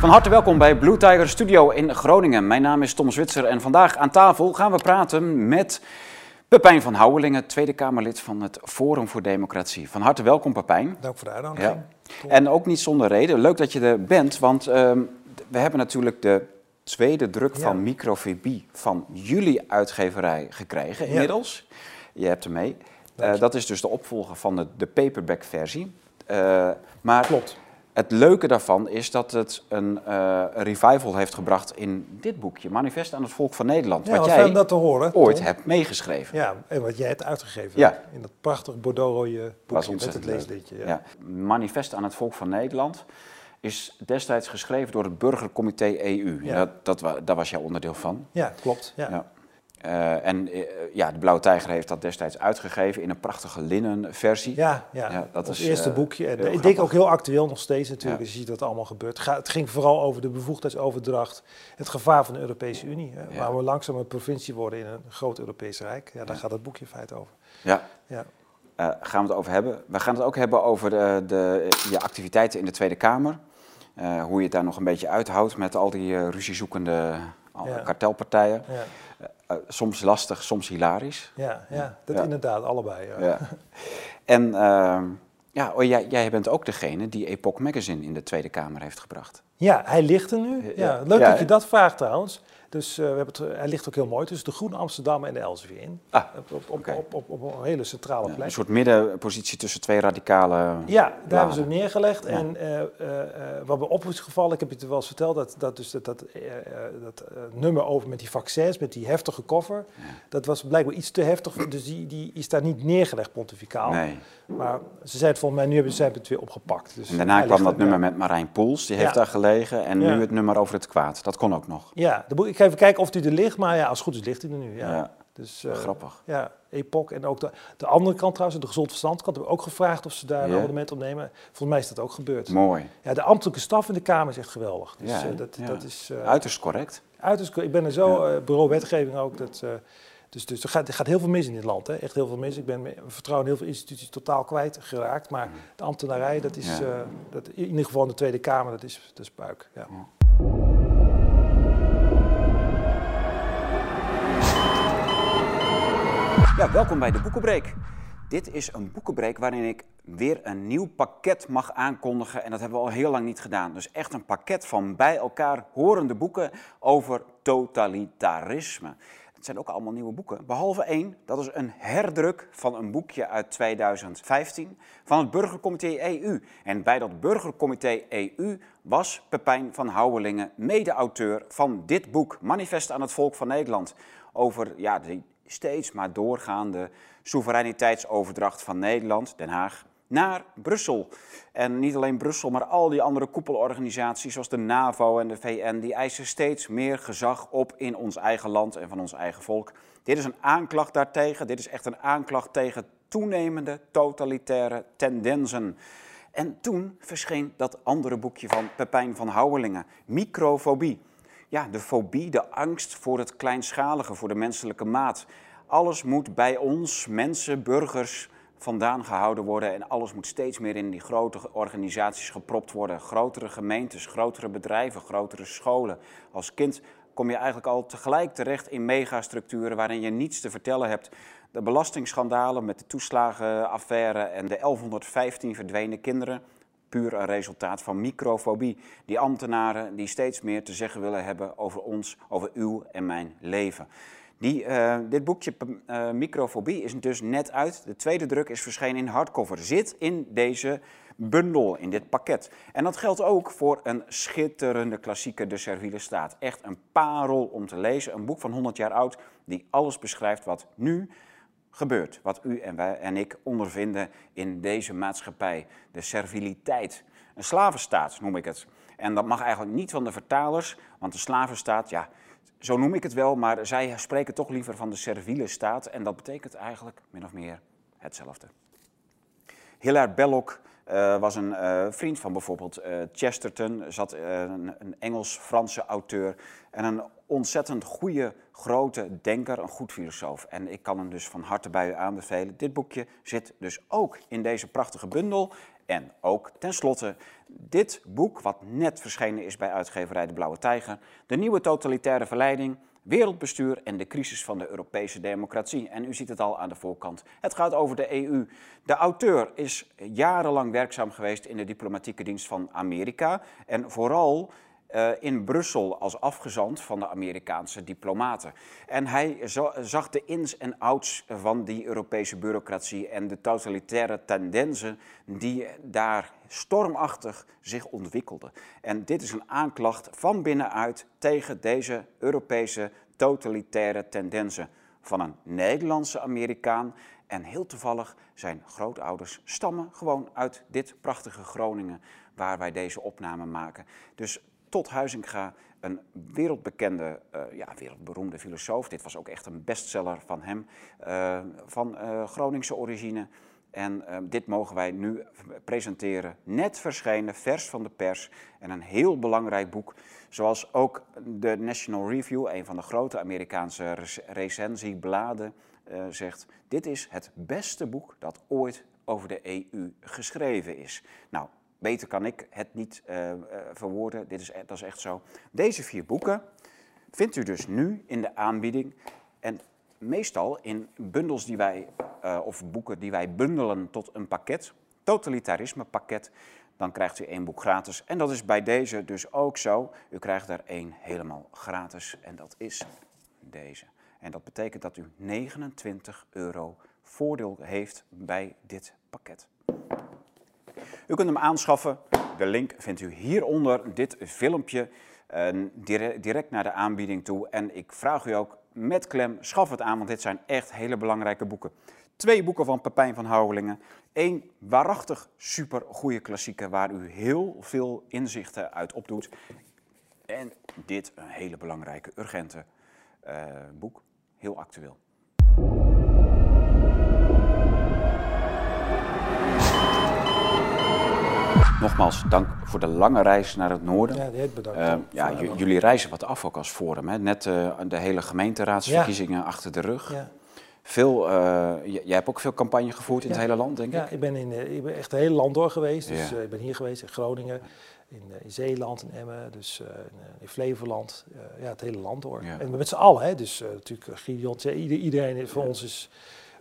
Van harte welkom bij Blue Tiger Studio in Groningen. Mijn naam is Tom Zwitser en vandaag aan tafel gaan we praten met Pepijn van Houwelingen, Tweede Kamerlid van het Forum voor Democratie. Van harte welkom Pepijn. Dank voor de uitnodiging. Ja. En ook niet zonder reden. Leuk dat je er bent, want ehm, we hebben natuurlijk de tweede druk Ja. van Microfibie van jullie uitgeverij gekregen Ja. inmiddels. Je hebt hem mee. Eh, dat is dus de opvolger van de, de paperback versie. Eh, maar Klopt. Het leuke daarvan is dat het een eh, revival heeft gebracht in dit boekje, Manifest aan het Volk van Nederland. Ja, wat wat jij dat te horen. ooit Tom. hebt meegeschreven. Ja, en wat jij hebt uitgegeven. Ja. In dat prachtig bordeaux-rode boekje met het leesliedje. Ja. Ja. Manifest aan het Volk van Nederland is destijds geschreven door het Burgercomité EU. Ja. Dat, dat, daar was jij onderdeel van. Ja, klopt. Ja. Eh, en eh, ja, de Blauwe Tijger heeft dat destijds uitgegeven in een prachtige linnen versie. Ja, ja. Ja, dat is, eerste eh, boekje. En ik denk ook heel actueel nog steeds natuurlijk. Ja. Je ziet wat allemaal gebeurt. Het ging vooral over de bevoegdheidsoverdracht. Het gevaar van de Europese Unie. Hè, Ja. Waar we langzaam een provincie worden in een groot Europees Rijk. Ja, daar gaat het boekje in feite over. Ja. Ja. Gaan we het over hebben. We gaan het ook hebben over de, de, je activiteiten in de Tweede Kamer. Hoe je het daar nog een beetje uithoudt met al die ruziezoekende kartelpartijen. Ja, Eh, soms lastig, soms hilarisch. ja, ja dat Ja. inderdaad, allebei. Ja. Ja. En ehm, ja, oh, jij, jij bent ook degene die Epoch Magazine in de Tweede Kamer heeft gebracht. Ja, hij ligt er nu. Ja. Ja, leuk dat je dat vraagt trouwens. Dus eh, we hebben het, hij ligt ook heel mooi tussen de Groene Amsterdam en de Elsevier in. Ah, Op, op, op, oké. op, op, op een hele centrale Ja, plek. een soort middenpositie tussen twee radicale. Ja, daar hebben ze hem neergelegd. Ja. En eh, eh, eh, wat me op is gevallen, ik heb je het wel eens verteld, dat, dat, dus dat, dat, eh, eh, dat eh, nummer over met die vaccins, met die heftige koffer, dat was blijkbaar iets te heftig. Dus die, die is daar niet neergelegd pontificaal. Nee. Maar ze zei het volgens mij, nu hebben ze het weer opgepakt. Dus En daarna hij kwam dat er, nummer met Marijn Poels, die heeft daar gelegen. En nu het nummer over het kwaad. Dat kon ook nog. Ja, de boek- ik ga even kijken of die er ligt, maar ja, als het goed is ligt hij er nu. Ja. Dus, eh, Grappig. Ja, Epoch. En ook de, de andere kant trouwens, de gezond verstandkant, hebben we ook gevraagd of ze daar een abonnement op nemen. Volgens mij is dat ook gebeurd. Mooi. Ja, de ambtelijke staf in de Kamer is echt geweldig. Dus Ja, eh, dat, Ja. dat is eh, Uiterst correct. uiterst... Ik ben er zo, bureau wetgeving ook, dat... dus, dus er, gaat, er gaat heel veel mis in dit land, hè? echt heel veel mis. Ik ben mijn vertrouwen in heel veel instituties totaal kwijt geraakt. Maar de ambtenarij, dat is eh, dat, in ieder geval in de Tweede Kamer, dat is, dat is puik. Ja. Ja, welkom bij de Boekenbreek. Dit is een boekenbreek waarin ik weer een nieuw pakket mag aankondigen. En dat hebben we al heel lang niet gedaan. Dus echt een pakket van bij elkaar horende boeken over totalitarisme. Het zijn ook allemaal nieuwe boeken. Behalve één, dat is een herdruk van een boekje uit 2015 van het Burgercomité EU. En bij dat Burgercomité EU was Pepijn van Houwelingen mede-auteur van dit boek, Manifest aan het Volk van Nederland. Over ja, die steeds maar doorgaande soevereiniteitsoverdracht van Nederland, Den Haag, naar Brussel. En niet alleen Brussel, maar al die andere koepelorganisaties zoals de NAVO en de VN, die eisen steeds meer gezag op in ons eigen land en van ons eigen volk. Dit is een aanklacht daartegen, dit is echt een aanklacht tegen toenemende totalitaire tendensen. En toen verscheen dat andere boekje van Pepijn van Houwelingen, Microfobie. Ja, de fobie, de angst voor het kleinschalige, voor de menselijke maat. Alles moet bij ons, mensen, burgers, vandaan gehouden worden. En alles moet steeds meer in die grote organisaties gepropt worden. Grotere gemeentes, grotere bedrijven, grotere scholen. Als kind kom je eigenlijk al tegelijk terecht in megastructuren waarin je niets te vertellen hebt. De belastingschandalen met de toeslagenaffaire en de 1115 verdwenen kinderen puur een resultaat van microfobie. Die ambtenaren die steeds meer te zeggen willen hebben over ons, over uw en mijn leven. Die, eh, dit boekje eh, Microfobie is dus net uit. De tweede druk is verschenen in hardcover. Zit in deze bundel, in dit pakket. En dat geldt ook voor een schitterende klassieker, De Serviele Staat. Echt een parel om te lezen. Een boek van 100 jaar oud die alles beschrijft wat nu gebeurt. Wat u en wij en ik ondervinden in deze maatschappij. De serviliteit. Een slavenstaat noem ik het. En dat mag eigenlijk niet van de vertalers, want de slavenstaat, ja, zo noem ik het wel, maar zij spreken toch liever van de serviele staat. En dat betekent eigenlijk min of meer hetzelfde. Hilaire Belloc eh, was een eh, vriend van bijvoorbeeld eh, Chesterton, zat, een, een Engels-Franse auteur. En een ontzettend goede, grote denker, een goed filosoof. En ik kan hem dus van harte bij u aanbevelen. Dit boekje zit dus ook in deze prachtige bundel. En ook tenslotte dit boek, wat net verschenen is bij uitgeverij De Blauwe Tijger. De nieuwe totalitaire verleiding, wereldbestuur en de crisis van de Europese democratie. En u ziet het al aan de voorkant. Het gaat over de EU. De auteur is jarenlang werkzaam geweest in de diplomatieke dienst van Amerika. En vooral uh, in Brussel als afgezant van de Amerikaanse diplomaten. En hij zag de ins en outs van die Europese bureaucratie en de totalitaire tendensen die daar stormachtig zich ontwikkelden. En dit is een aanklacht van binnenuit tegen deze Europese totalitaire tendensen van een Nederlandse Amerikaan. En heel toevallig zijn grootouders stammen gewoon uit dit prachtige Groningen waar wij deze opname maken. Dus tot Huizinga, een wereldbekende, uh, ja, wereldberoemde filosoof. Dit was ook echt een bestseller van hem, uh, van uh, Groningse origine. En dit mogen wij nu presenteren. Net verschenen, vers van de pers. En een heel belangrijk boek. Zoals ook de National Review, een van de grote Amerikaanse recensiebladen, zegt. Dit is het beste boek dat ooit over de EU geschreven is. Nou, Beter kan ik het niet uh, verwoorden. Dit is, e-, dat is echt zo. Deze vier boeken vindt u dus nu in de aanbieding. En meestal in bundels die wij, uh, of boeken die wij bundelen tot een pakket. Totalitarisme pakket. Dan krijgt u één boek gratis. En dat is bij deze dus ook zo. U krijgt er één helemaal gratis. En dat is deze. En dat betekent dat u 29 euro voordeel heeft bij dit pakket. U kunt hem aanschaffen. De link vindt u hieronder dit filmpje direct naar de aanbieding toe. En ik vraag u ook met klem, schaf het aan, want dit zijn echt hele belangrijke boeken. Twee boeken van Pepijn van Houwelingen. Eén waarachtig super goede klassieker waar u heel veel inzichten uit opdoet. En dit een hele belangrijke, urgente uh, boek. Heel actueel. Nogmaals, dank voor de lange reis naar het noorden. Ja, die bedankt. Uh, ja, jullie reizen wat af ook als Forum. Hè? Net uh, de hele gemeenteraadsverkiezingen ja. achter de rug. Ja. Veel, uh, jij hebt ook veel campagne gevoerd in het hele land, denk ik? Ja, ik ben, in, ik ben echt het hele land door geweest. Dus ik ben hier geweest, in Groningen, in, in Zeeland, in Emmen, dus in, in, Flevoland. ja, het hele land door. En met z'n allen, hè. Dus natuurlijk Gideon, iedereen voor ons is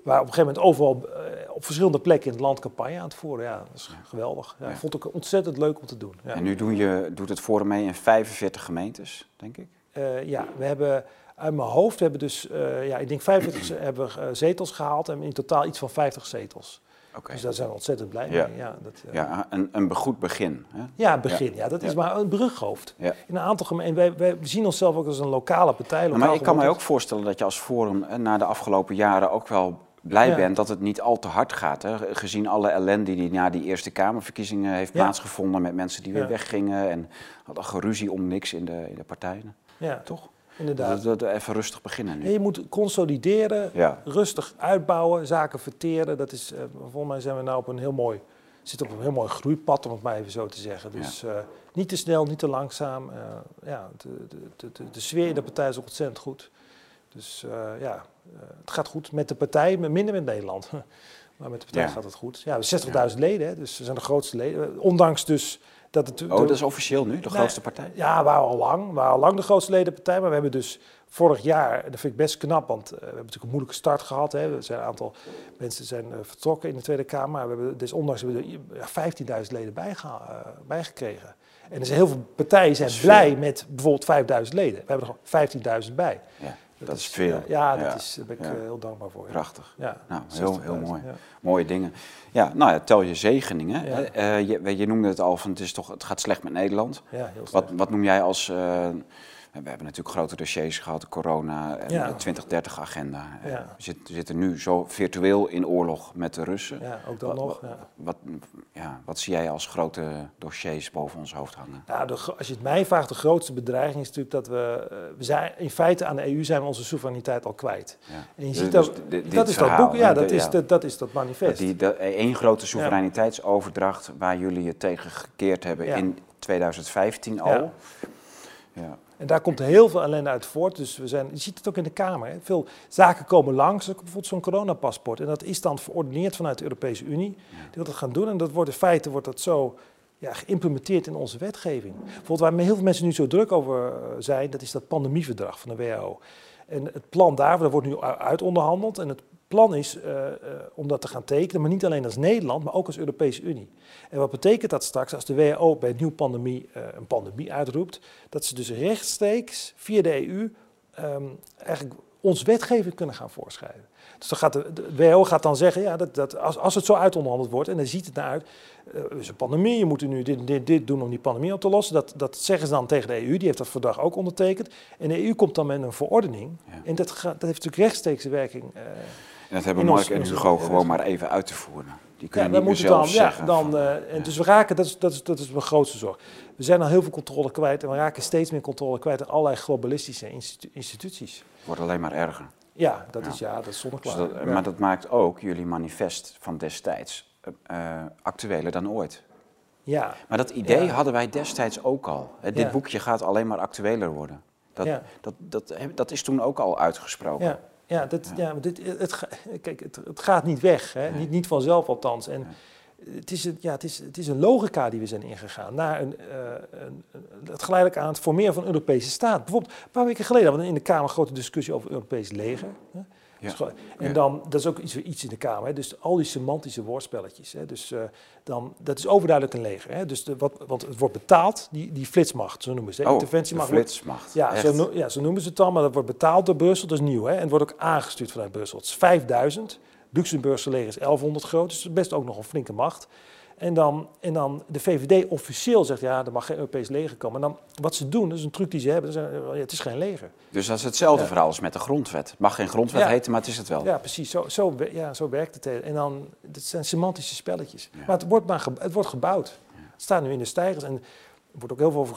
waar op een gegeven moment overal uh, op verschillende plekken in het land campagne aan het voeren. Ja, dat is geweldig. Ja, Ik vond ook ontzettend leuk om te doen. Ja. En nu je, doet het Forum mee in 45 gemeentes, denk ik? Uh, ja, we hebben uit mijn hoofd, hebben dus, uh, ja, ik denk 45 hebben we zetels gehaald en in totaal iets van 50 zetels. Okay. Dus daar zijn we ontzettend blij mee. Ja, dat, ja een, een goed begin. Hè? Ja, begin. Ja. dat is maar een brughoofd. In een aantal gemeenten, wij, wij zien onszelf ook als een lokale partij. maar ik kan mij ook voorstellen dat je als Forum na de afgelopen jaren ook wel blij ja. bent dat het niet al te hard gaat. Hè? Gezien alle ellende die na die Eerste Kamerverkiezingen heeft plaatsgevonden met mensen die weer weggingen en hadden geruzie om niks in de, in de partijen. Ja, toch? Inderdaad. Dat, dat, even rustig beginnen nu. je moet consolideren, rustig uitbouwen, zaken verteren. Dat is, uh, volgens mij zijn we nou op een heel mooi, zitten op een heel mooi groeipad, om het maar even zo te zeggen. Dus uh, niet te snel, niet te langzaam. Uh, ja, de, de, de, de, sfeer in de partij is ontzettend goed. Dus ja, het gaat goed met de partij, minder met Nederland. Maar met de partij gaat het goed. Ja, 60.000 leden, hè, dus we zijn de grootste leden. Ondanks dus dat het... Oh, dat is officieel nu, de grootste partij? Ja, we waren al lang. We waren al lang de grootste ledenpartij. Maar we hebben dus vorig jaar, dat vind ik best knap, want uh, we hebben natuurlijk een moeilijke start gehad. Hè. Er zijn een aantal mensen zijn vertrokken in de Tweede Kamer. Maar we hebben dus ondanks hebben we er 15.000 leden bij, uh, bijgekregen. En er zijn heel veel partijen zijn blij met bijvoorbeeld 5.000 leden. We hebben er 15.000 bij. Ja. Dat, is veel. Ja, dat Is, daar ben ik ja. heel dankbaar voor. Prachtig. Ja. Nou, heel, heel mooi. Mooie dingen. Ja, nou ja, tel je zegeningen. Uh, je, je, noemde het al, van het, is toch, het gaat slecht met Nederland. Ja, heel slecht. Wat, wat noem jij als... Uh, we hebben natuurlijk grote dossiers gehad, corona en de 2030-agenda. Ja. We, zitten nu zo virtueel in oorlog met de Russen. Ja, ook dat nog. Ja. Wat, ja, wat zie jij als grote dossiers boven ons hoofd hangen? Nou, de, als je het mij vraagt, de grootste bedreiging is natuurlijk dat we... we zijn, in feite aan de EU zijn we onze soevereiniteit al kwijt. En je ziet dus, dat, dit, dat is verhaal, dat boek, ja, dat, is, dat, dat is dat manifest. Die, dat, één grote soevereiniteitsoverdracht waar jullie je tegen gekeerd hebben in 2015 al... Ja. En daar komt heel veel ellende uit voort. Dus we zijn, je ziet het ook in de Kamer. Hè. Veel zaken komen langs, ook bijvoorbeeld zo'n coronapaspoort. En dat is dan verordeneerd vanuit de Europese Unie. Die wil dat gaan doen. En dat wordt in feite wordt dat zo ja, geïmplementeerd in onze wetgeving. Bijvoorbeeld waar heel veel mensen nu zo druk over eh, zijn, dat is dat pandemieverdrag van de WHO. En het plan daarvoor dat wordt nu uitonderhandeld. En het plan is uh, uh, om dat te gaan tekenen, maar niet alleen als Nederland, maar ook als Europese Unie. En wat betekent dat straks als de WHO bij een nieuwe pandemie uh, een pandemie uitroept, dat ze dus rechtstreeks via de EU um, eigenlijk ons wetgeving kunnen gaan voorschrijven. Dus dan gaat de, de WHO gaat dan zeggen, ja, dat, dat als, als het zo uitonderhandeld wordt, en dan ziet het naar uit, uh, is een pandemie, je moet nu dit, dit, dit doen om die pandemie op te lossen. Dat, dat zeggen ze dan tegen de EU, die heeft dat verdrag ook ondertekend. En de EU komt dan met een verordening. Ja. En dat, gaat, dat heeft natuurlijk rechtstreeks werking. Uh, en dat hebben Mark en Hugo gewoon maar even uit te voeren. Die kunnen ja, niet zelf dan, zeggen. Ja, dan, uh, en ja. Dus we raken, dat is, dat, is, dat is mijn grootste zorg. We zijn al heel veel controle kwijt en we raken steeds meer controle kwijt in allerlei globalistische institu instituties. wordt alleen maar erger. Ja, dat is, ja, dat is zonneklaar. Dus dat-. Maar dat maakt ook jullie manifest van destijds eh, actueler dan ooit. ja, Maar dat idee hadden wij destijds ook al. Hè, dit boekje gaat alleen maar actueler worden. Dat, Ja. dat, dat, dat is toen ook al uitgesproken. Ja, ja, dit, ja. dit, het, kijk, het, het gaat niet weg, hè? Niet, niet vanzelf althans. En het, is een, ja, het, is, het is een logica die we zijn ingegaan. Naar een, eh, een, het geleidelijk aan het formeren van een Europese staat. Bijvoorbeeld, een paar weken geleden hadden we in de Kamer een grote discussie over het Europees leger. Hè? Ja. Dus En dan, dat is ook iets, iets in de Kamer, hè? dus al die semantische woordspelletjes. Hè? Dus eh, dan, dat is overduidelijk een leger. Hè? Dus de, wat, want het wordt betaald, die, die flitsmacht, zo noemen ze. Oh, Interventiemacht flitsmacht. ja, zo, no- ja, zo noemen ze het dan, maar dat wordt betaald door Brussel, dat is nieuw. Hè? En het wordt ook aangestuurd vanuit Brussel. Het is 5000, Luxemburgse leger is 1100 groot, dus best ook nog een flinke macht. En dan, en dan de VVD officieel zegt, ja, er mag geen Europees leger komen. En dan, wat ze doen, dat is een truc die ze hebben, zeggen, ja, het is geen leger. Dus dat is hetzelfde Ja. verhaal als met de grondwet. Het mag geen grondwet Ja. heten, maar het is het wel. Ja, precies, zo, zo, ja, zo werkt het. En dan, het zijn semantische spelletjes. Maar het wordt, maar het wordt gebouwd. Het staat nu in de stijgers en er wordt ook heel veel over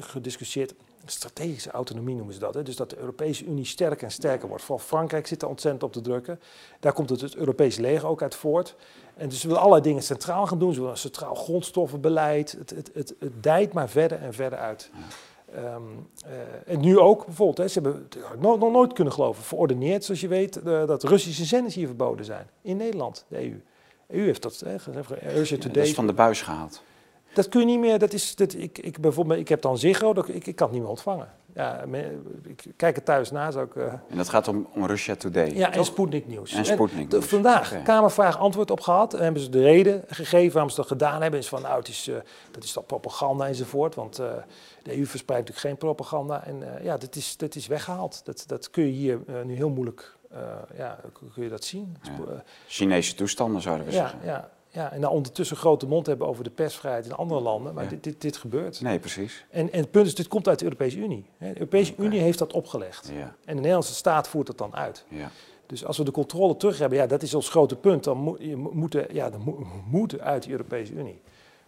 gediscussieerd. Strategische autonomie noemen ze dat. Hè? Dus dat de Europese Unie sterker en sterker wordt. Vooral Frankrijk zit er ontzettend op te drukken. Daar komt het, het Europese leger ook uit voort. En dus ze willen allerlei dingen centraal gaan doen. Ze willen een centraal grondstoffenbeleid. Het, het, het, het dijt maar verder en verder uit. Ehm, eh, en nu ook bijvoorbeeld, hè, ze hebben het had ik no- nog nooit kunnen geloven, verordeneerd, zoals je weet, eh, dat Russische zenders hier verboden zijn. In Nederland, de EU. De EU heeft dat hè, dat is van de buis gehaald. Dat kun je niet meer, dat is, dat, ik, ik, bijvoorbeeld, ik heb dan Ziggo, dat, ik, ik kan het niet meer ontvangen. Ja, ik kijk het thuis na, zou ik... eh, En dat gaat om, om Russia Today. ja, en? Sputnik Nieuws. En Sputnik Nieuws. Vandaag. Kamervraag antwoord op gehad. En hebben ze de reden gegeven waarom ze dat gedaan hebben. Is van, nou, het is, eh, dat is dat propaganda enzovoort. Want eh, de EU verspreidt natuurlijk geen propaganda. En eh, ja, dat is, dat is weggehaald. Dat, dat kun je hier eh, nu heel moeilijk, eh, ja, kun je dat zien. Ja. Eh, Chinese toestanden zouden we ja, zeggen. ja, ja, en dan ondertussen grote mond hebben over de persvrijheid in andere landen. Maar Ja. dit, dit, dit gebeurt. Nee, precies. En, en het punt is, dit komt uit de Europese Unie. De Europese. Unie heeft dat opgelegd. Ja, En de Nederlandse staat voert het dan uit. ja. Dus als we de controle terug hebben, ja, dat is ons grote punt. Dan moet je mo- moeten, ja, dan mo- moeten uit de Europese Unie.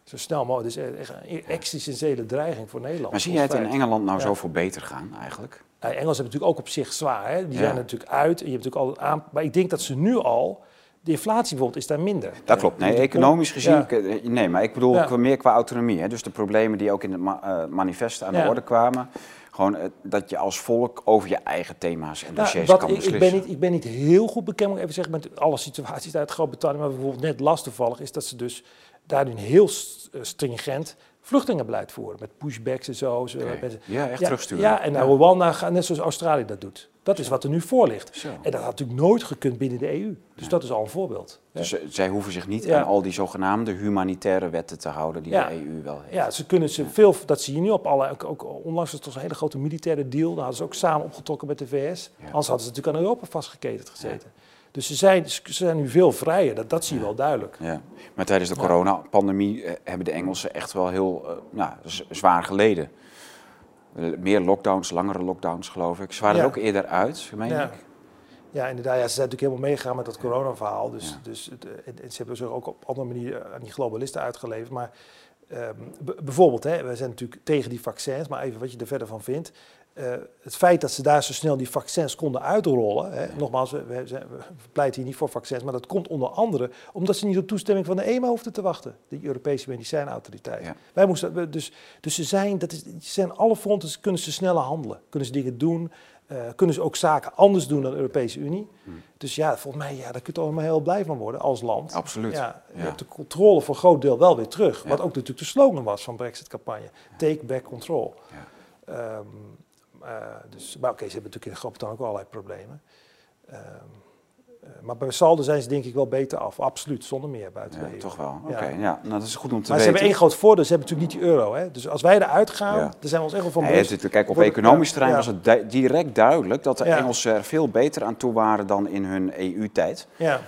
Zo snel mogelijk. Is echt een existentiële dreiging voor Nederland. Maar zie jij het in Engeland nou zoveel beter gaan eigenlijk? Nou, Engels hebben natuurlijk ook op zich zwaar. Hè? Die zijn er natuurlijk uit. En je hebt natuurlijk al aan, maar ik denk dat ze nu al. De inflatie bijvoorbeeld is daar minder. Dat klopt. Nee, Dus economisch gezien, Ja. eh, nee, maar ik bedoel Ja. meer qua autonomie. Hè? Dus de problemen die ook in het ma- eh, manifest aan de Ja. orde kwamen. Gewoon eh, dat je als volk over je eigen thema's en dossiers kan ik, beslissen. ik, ben niet, ik ben niet heel goed bekend, moet ik even zeggen, met alle situaties uit Groot-Brittannië. Maar bijvoorbeeld net last toevallig is dat ze dus daar nu een heel st- stringent vluchtelingenbeleid voeren. Met pushbacks en zo. Met- Ja, echt terugsturen. Ja, en naar Rwanda gaan, net zoals Australië dat doet. Dat is wat er nu voor ligt. Zo. En dat had natuurlijk nooit gekund binnen de EU. Dus Ja. dat is al een voorbeeld. Dus eh, zij hoeven zich niet aan al die zogenaamde humanitaire wetten te houden die de EU wel heeft. Ja, ze kunnen ze veel, dat zie je nu op alle, ook, ook onlangs was het toch een hele grote militaire deal. Daar hadden ze ook samen opgetrokken met de VS. Anders hadden ze natuurlijk aan Europa vastgeketend gezeten. Dus ze zijn, ze zijn nu veel vrijer, dat, dat zie je wel duidelijk. Ja. Maar tijdens de coronapandemie eh, hebben de Engelsen echt wel heel eh, nou, zwaar geleden. Meer lockdowns, langere lockdowns geloof ik. Ze waren Ja. er ook eerder uit, meen Ja. ik. Ja, inderdaad. Ja, ze zijn natuurlijk helemaal meegegaan met dat corona-verhaal. Dus, Ja. dus het, eh, ze hebben zich ook op andere manieren aan die globalisten uitgeleverd. Maar ehm, bijvoorbeeld, hè, we zijn natuurlijk tegen die vaccins, maar even wat je er verder van vindt. Eh, het feit dat ze daar zo snel die vaccins konden uitrollen, hè, nogmaals, we, we, we, pleiten hier niet voor vaccins, maar dat komt onder andere omdat ze niet op toestemming van de EMA hoefden te wachten, de Europese Medicijnautoriteit. Ja. Wij moesten, dus, dus ze zijn, dat is, ze zijn alle fronten, kunnen ze sneller handelen, kunnen ze dingen doen, uh, kunnen ze ook zaken anders doen dan de Europese Unie. Hmm. Dus ja, volgens mij, ja, daar kun je allemaal heel blij van worden als land. Absoluut. Ja, je hebt de controle voor een groot deel wel weer terug. Wat ook natuurlijk de slogan was van Brexit-campagne. Take back control. Um, uh, dus, maar oké, okay, ze hebben natuurlijk in Groot-Brittannië ook allerlei problemen. Um, uh, maar bij saldo zijn ze denk ik wel beter af. Absoluut, zonder meer buiten ja, de EU. Toch wel, oké. Okay, ja. ja. nou, dat is goed om te maar weten. ze hebben één groot voordeel, ze hebben natuurlijk niet die euro. Hè? Dus als wij eruit gaan, dan zijn we ons echt wel van bewust. Kijk, op economisch terrein was het direct duidelijk dat de Engelsen er veel beter aan toe waren dan in hun EU-tijd. Ja.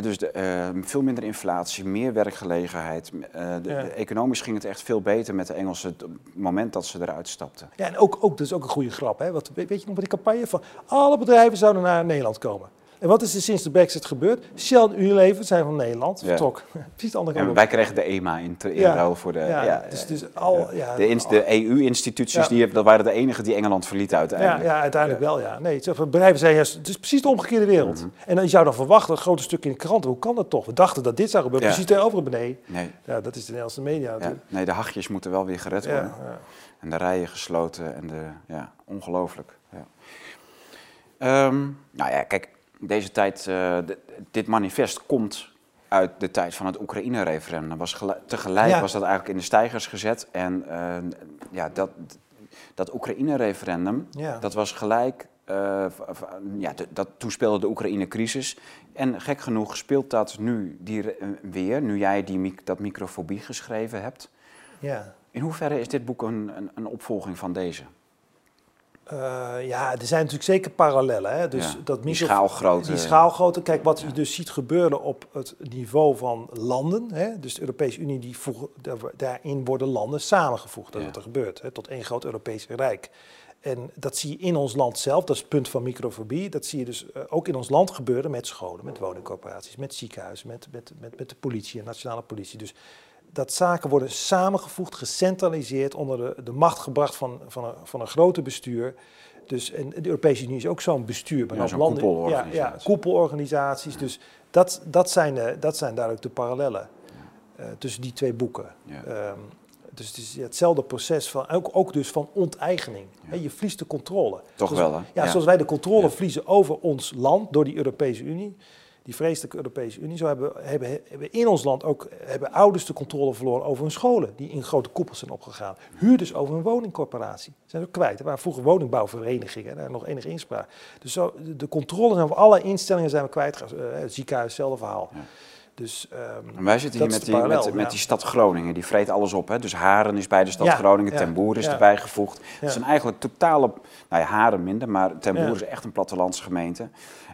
Dus de, uh, veel minder inflatie, meer werkgelegenheid. Uh, de, Ja. de, economisch ging het echt veel beter met de Engelsen op het moment dat ze eruit stapten. Ja, en ook, ook, dat is ook een goede grap. Hè? Wat, weet je nog met die campagne van alle bedrijven zouden naar Nederland komen. En wat is er sinds de brexit gebeurd? Shell en Unilever zijn van Nederland Ja. vertrokken. Precies de andere kant En wij kregen de EMA in, in Ja. ruil voor de... Ja, ja, dus, dus al, ja, de, de EU-instituties, Ja. die, dat waren de enige die Engeland verlieten uiteindelijk. ja, uiteindelijk wel, ja. Nee, bedrijven zijn juist, het is precies de omgekeerde wereld. Mhm. En dan je zou dan verwachten, een grote stuk in de kranten, hoe kan dat toch? We dachten dat dit zou gebeuren, precies tegenover nee. Nee, Ja, dat is de Nederlandse media nee, de hachjes moeten wel weer gered Ja, worden. ja. En de rijen gesloten en de, ja, ongelooflijk. Ja. Ehm, nou ja, kijk, deze tijd, eh, dit manifest komt uit de tijd van het Oekraïne-referendum. Tegelijk Ja. was dat eigenlijk in de stijgers gezet. En eh, ja, dat, dat Oekraïne-referendum, Ja. dat was gelijk... v- ja, dat, toen speelde de Oekraïne-crisis. En gek genoeg speelt dat nu die, weer, nu jij die, dat microfobie geschreven hebt. ja. In hoeverre is dit boek een, een, een opvolging van deze? Eh, ja, er zijn natuurlijk zeker parallellen. Hè? Dus Ja, dat die schaalgrootte. Die schaalgrootte. Kijk, wat je dus ziet gebeuren op het niveau van landen. Hè? Dus de Europese Unie, die daar- daarin worden landen samengevoegd. Dat is Ja. wat er gebeurt, hè? tot één groot Europees Rijk. En dat zie je in ons land zelf, dat is het punt van microfobie. Dat zie je dus eh, ook in ons land gebeuren met scholen, met woningcorporaties, met ziekenhuizen, met, met, met, met de politie en nationale politie. Dus dat zaken worden samengevoegd, gecentraliseerd, onder de, de macht gebracht van, van, een, van een grote bestuur. Dus, en de Europese Unie is ook zo'n bestuur. maar Ja, dan zo'n landen- koepelorganisatie. Ja, ja, koepelorganisaties. Dus dat, dat, zijn, de, dat zijn duidelijk de parallellen eh, tussen die twee boeken. Ehm, dus het is hetzelfde proces van, ook, ook dus van onteigening. Je verliest de controle. Toch Zoals- wel, hè? Ja, zoals wij de controle verliezen over ons land door die Europese Unie. Die vreselijke Europese Unie. Zo hebben, hebben, hebben in ons land ook hebben ouders de controle verloren over hun scholen. Die in grote koepels zijn opgegaan. Huurders over een woningcorporatie. Zijn ook kwijt. Er waren vroeger woningbouwverenigingen. Daar nog enige inspraak. Dus zo, de, de controle zijn over alle instellingen zijn we kwijt. Eh, het ziekenhuis, hetzelfde verhaal. Ja. Dus, ehm, En wij zitten Dat hier met de die, met, parallel, met ja. die stad Groningen, die vreet alles op. Hè? Dus Haren is bij de stad Ja, Groningen, ja, Ten Boer is erbij gevoegd. Het zijn eigenlijk totale, nou ja, Haren minder, maar Ten Boer is echt een plattelandsgemeente.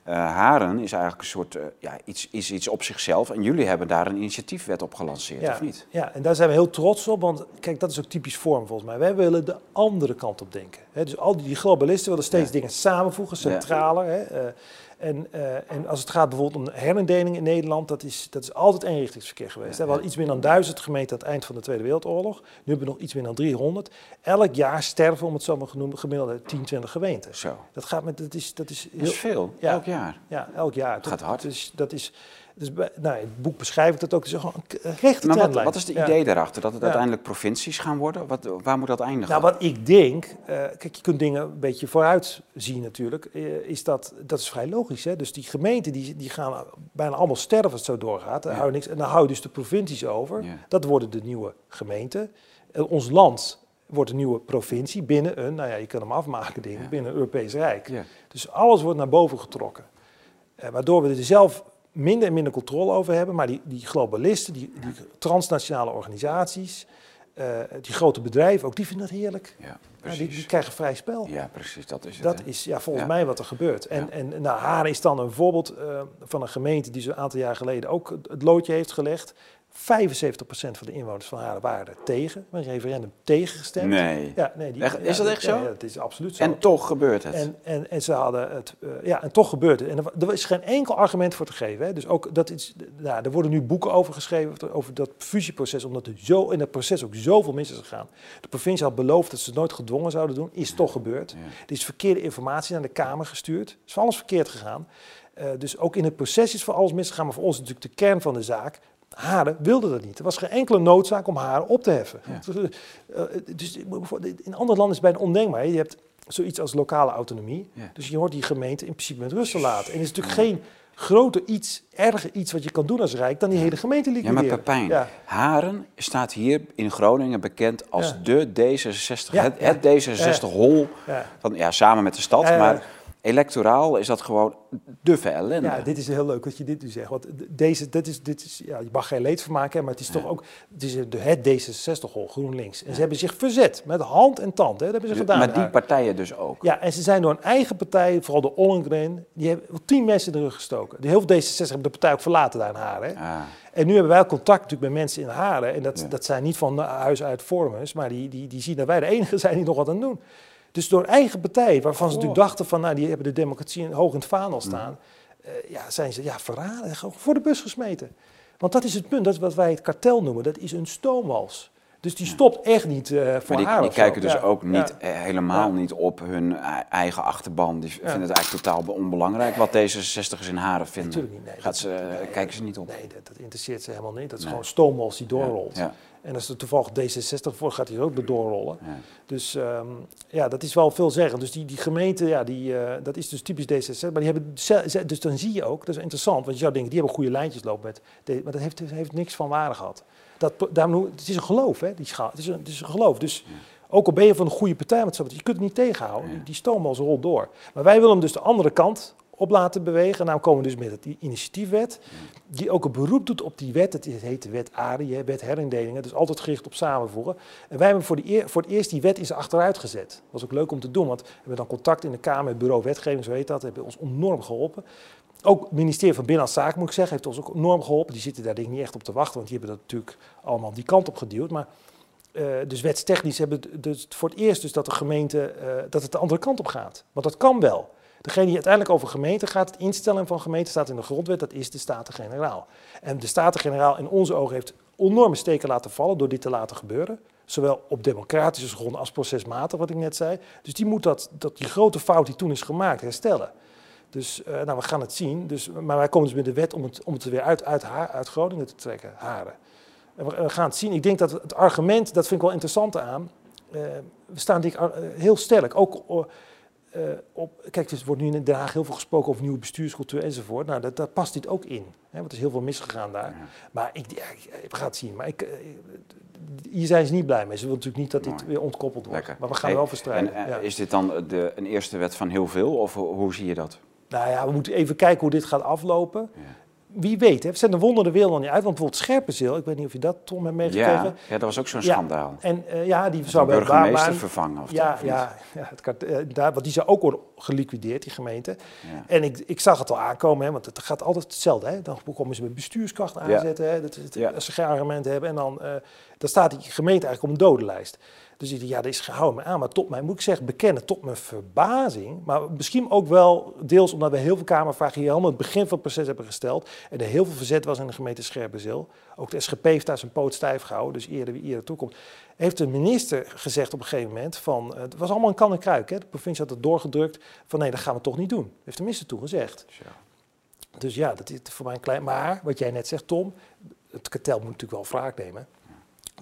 Eh Haren is eigenlijk een soort, eh, ja, iets, is iets op zichzelf. En jullie hebben daar een initiatiefwet op gelanceerd, ja, of niet? Ja, en daar zijn we heel trots op, want kijk, dat is ook typisch vorm volgens mij. Wij willen de andere kant op denken. Dus al die, globalisten willen steeds Ja. dingen samenvoegen, centraler. Hè, eh, en, eh, en als het gaat bijvoorbeeld om herindeling in Nederland, dat is, dat is altijd eenrichtingsverkeer geweest. Ja. We hadden iets meer dan duizend gemeenten aan het eind van de Tweede Wereldoorlog. Nu hebben we nog iets meer dan 300. Elk jaar sterven, om het zo maar genoemd, gemiddelde 10, 20 gemeenten. Zo, Dat gaat met, dat is, dat is dat is heel, veel, Ja. elk jaar. ja, elk jaar. Het gaat hard. Dat is, dat is, dus bij, nou, in het boek beschrijf ik dat ook. Het is gewoon een rechte Maar wat, is het Ja. idee daarachter? Dat het Ja. uiteindelijk provincies gaan worden? Wat, waar moet dat eindigen? Nou, wat ik denk, eh, kijk, je kunt dingen een beetje vooruit zien natuurlijk, eh, is dat, dat is vrij logisch. Hè? Dus die gemeenten die, die gaan bijna allemaal sterven als het zo doorgaat. Dan Ja. hou je niks, en dan hou je dus de provincies over. Dat worden de nieuwe gemeenten. En ons land wordt een nieuwe provincie binnen een, nou ja, je kan hem afmaken dingen, Ja. binnen een Europees Rijk. Dus alles wordt naar boven getrokken. Eh, waardoor we er zelf minder en minder controle over hebben. Maar die, die globalisten, die, die transnationale organisaties, eh, die grote bedrijven, ook die vinden dat heerlijk. Ja, die, die krijgen vrij spel. Ja, precies, dat is het. Dat is ja, volgens Ja. mij wat er gebeurt. En, en nou, Haren is dan een voorbeeld eh, van een gemeente die zo een aantal jaar geleden ook het loodje heeft gelegd. 75% van de inwoners van Haren waren er tegen. Een referendum tegengestemd. Nee. Ja, nee die, Echt? Is dat echt zo? Ja, dat is absoluut zo. En toch gebeurt het. En, en, en ze hadden het, eh, ja, en toch gebeurt het. En er, er is geen enkel argument voor te geven. Hè. Dus ook dat is, nou, er worden nu boeken over geschreven over dat fusieproces, omdat er zo in het proces ook zoveel mis is gegaan. De provincie had beloofd dat ze het nooit gedwongen zouden doen, is toch gebeurd. Ja. Er is verkeerde informatie naar de Kamer gestuurd. is van alles verkeerd gegaan. Eh, dus ook in het proces is van alles misgegaan. Maar voor ons is natuurlijk de kern van de zaak. Haren wilde dat niet. Er was geen enkele noodzaak om Haren op te heffen. Eh, dus in andere landen is het bijna ondenkbaar. Je hebt zoiets als lokale autonomie. Ja. Dus je hoort die gemeente in principe met rust te laten. En er is natuurlijk geen groter iets, erger iets wat je kan doen als Rijk dan die hele gemeente Ja, liquideren. maar Pepijn, Ja. Haren staat hier in Groningen bekend als Ja. de D66, Ja, het, ja. het D66-hol, Ja. van, ja, samen met de stad, Ja, ja. maar electoraal is dat gewoon duffe ellende. Ja, dit is heel leuk dat je dit nu zegt. Want deze, dit is, dit is, ja, je mag geen leed van maken, hè, maar het is toch ook het, is de, het D66-hol, GroenLinks. En ze hebben zich verzet met hand en tand. Hè, dat hebben ze gedaan. maar die partijen dus ook. Ja, en ze zijn door een eigen partij, vooral de Ollengren, die hebben tien mensen in de rug gestoken. De heel veel D66 hebben de partij ook verlaten daar in Haren. Ah, En nu hebben wij contact natuurlijk met mensen in Haren. En dat, Ja. dat zijn niet van huis uit vormers, maar die, die, die zien dat wij de enige zijn die nog wat aan doen. Dus door eigen partij, waarvan ze natuurlijk dachten van, nou, die hebben de democratie hoog in het vaandel staan. eh, ja, zijn ze ja, verraden, gewoon voor de bus gesmeten. Want dat is het punt, dat is wat wij het kartel noemen, dat is een stoomwals. Dus die stopt echt niet eh, voor maar die, haar die kijken dus Ja, ook niet, ja. eh, helemaal Ja. niet op hun e- eigen achterban. Die vinden het eigenlijk totaal onbelangrijk wat D66'ers in Haren vinden. Natuurlijk niet, nee, Gaat dat- ze, kijken ze niet op. Nee, dat, dat interesseert ze helemaal niet. Dat is Nee. gewoon stoomwals die doorrolt. En als er toevallig D66 voor gaat, hij ook door doorrollen. ja. Dus ehm, ja, dat is wel veel zeggen. Dus die, die gemeente, ja, die, eh, dat is dus typisch D66. Maar die hebben, dus dan zie je ook, dat is interessant, want je zou denken, die hebben goede lijntjes lopen met, D- maar dat heeft, heeft niks van waarde gehad. Dat, daarom, het is een geloof, hè, die schaal. Het is een, het is een geloof. Dus ook al ben je van een goede partij, met je kunt het niet tegenhouden. Ja. Die, die stoomwals rolt door. Maar wij willen hem dus de andere kant op laten bewegen. En nou komen we dus met die initiatiefwet, die ook een beroep doet op die wet. Het heet de wet ARI, hè, wet herindelingen, dus altijd gericht op samenvoegen. En wij hebben voor, voor het eerst die wet is achteruit gezet. Dat was ook leuk om te doen, want we hebben dan contact in de Kamer, het bureau wetgeving, zo heet dat, hebben ons enorm geholpen. Ook het ministerie van Binnenlandse Zaken, moet ik zeggen, heeft ons ook enorm geholpen. Die zitten daar denk ik niet echt op te wachten, want die hebben dat natuurlijk allemaal die kant op geduwd. Maar eh, dus wetstechnisch hebben we dus voor het eerst dus dat de gemeente, eh, dat het de andere kant op gaat. Want dat kan wel. Degene die uiteindelijk over gemeente gaat, het instellen van gemeente staat in de grondwet, dat is de Staten-Generaal. En de Staten-Generaal in onze ogen heeft enorme steken laten vallen door dit te laten gebeuren. Zowel op democratische gronden als procesmatig, wat ik net zei. Dus die moet dat, dat die grote fout die toen is gemaakt herstellen. Dus eh, nou, we gaan het zien. Dus, maar wij komen dus met de wet om het, om het er weer uit, uit, Ha- uit Groningen te trekken, Haren. En we, gaan het zien. Ik denk dat het argument, dat vind ik wel interessant aan. eh, we staan denk eh, heel sterk. Ook eh, eh, op, kijk, dus er wordt nu in Den Haag heel veel gesproken over nieuwe bestuurscultuur enzovoort. Nou, dat, daar past dit ook in. Hè, want er is heel veel misgegaan daar. Ja. Maar ik, ja, ik, gaan het zien. Maar ik, eh, hier zijn ze niet blij mee. Ze willen natuurlijk niet dat dit Mooi. weer ontkoppeld wordt. Lekker. Maar we gaan Hey, wel voor strijden. En eh, ja. is dit dan de, een eerste wet van heel veel, of hoe, hoe zie je dat? Nou ja, we moeten even kijken hoe dit gaat aflopen. Wie weet, hè? we zetten de wonder de wereld nog niet uit. Want bijvoorbeeld Scherpenzeel, ik weet niet of je dat, Tom, hebt meegekregen. Ja, ja, dat was ook zo'n Ja. schandaal. En eh, ja, die Zou zou bij burgemeester vervangen, of ja, ja, ja het eh, daar, want die zou ook worden geliquideerd, die gemeente. Ja. En ik, ik zag het al aankomen, hè, want het gaat altijd hetzelfde. Hè. Dan komen ze met bestuurskracht aanzetten, hè, dat als ze geen argument hebben. En dan, eh, dan staat die gemeente eigenlijk op een dodenlijst. Dus ik dacht, ja, dat is gehouden me aan. Maar tot mijn, moet ik zeggen, bekennen, tot mijn verbazing. Maar misschien ook wel deels omdat we heel veel Kamervragen hier helemaal het begin van het proces hebben gesteld. En er heel veel verzet was in de gemeente Scherpenzeel. Ook de SGP heeft daar zijn poot stijf gehouden, dus eerder wie eerder toekomt. Heeft de minister gezegd op een gegeven moment van, eh, het was allemaal een kan en kruik. Hè? De provincie had het doorgedrukt van nee, dat gaan we toch niet doen. Heeft de minister toen gezegd. Dus ja, dat is voor mij een klein. Maar wat jij net zegt, Tom, het kartel moet natuurlijk wel wraak nemen.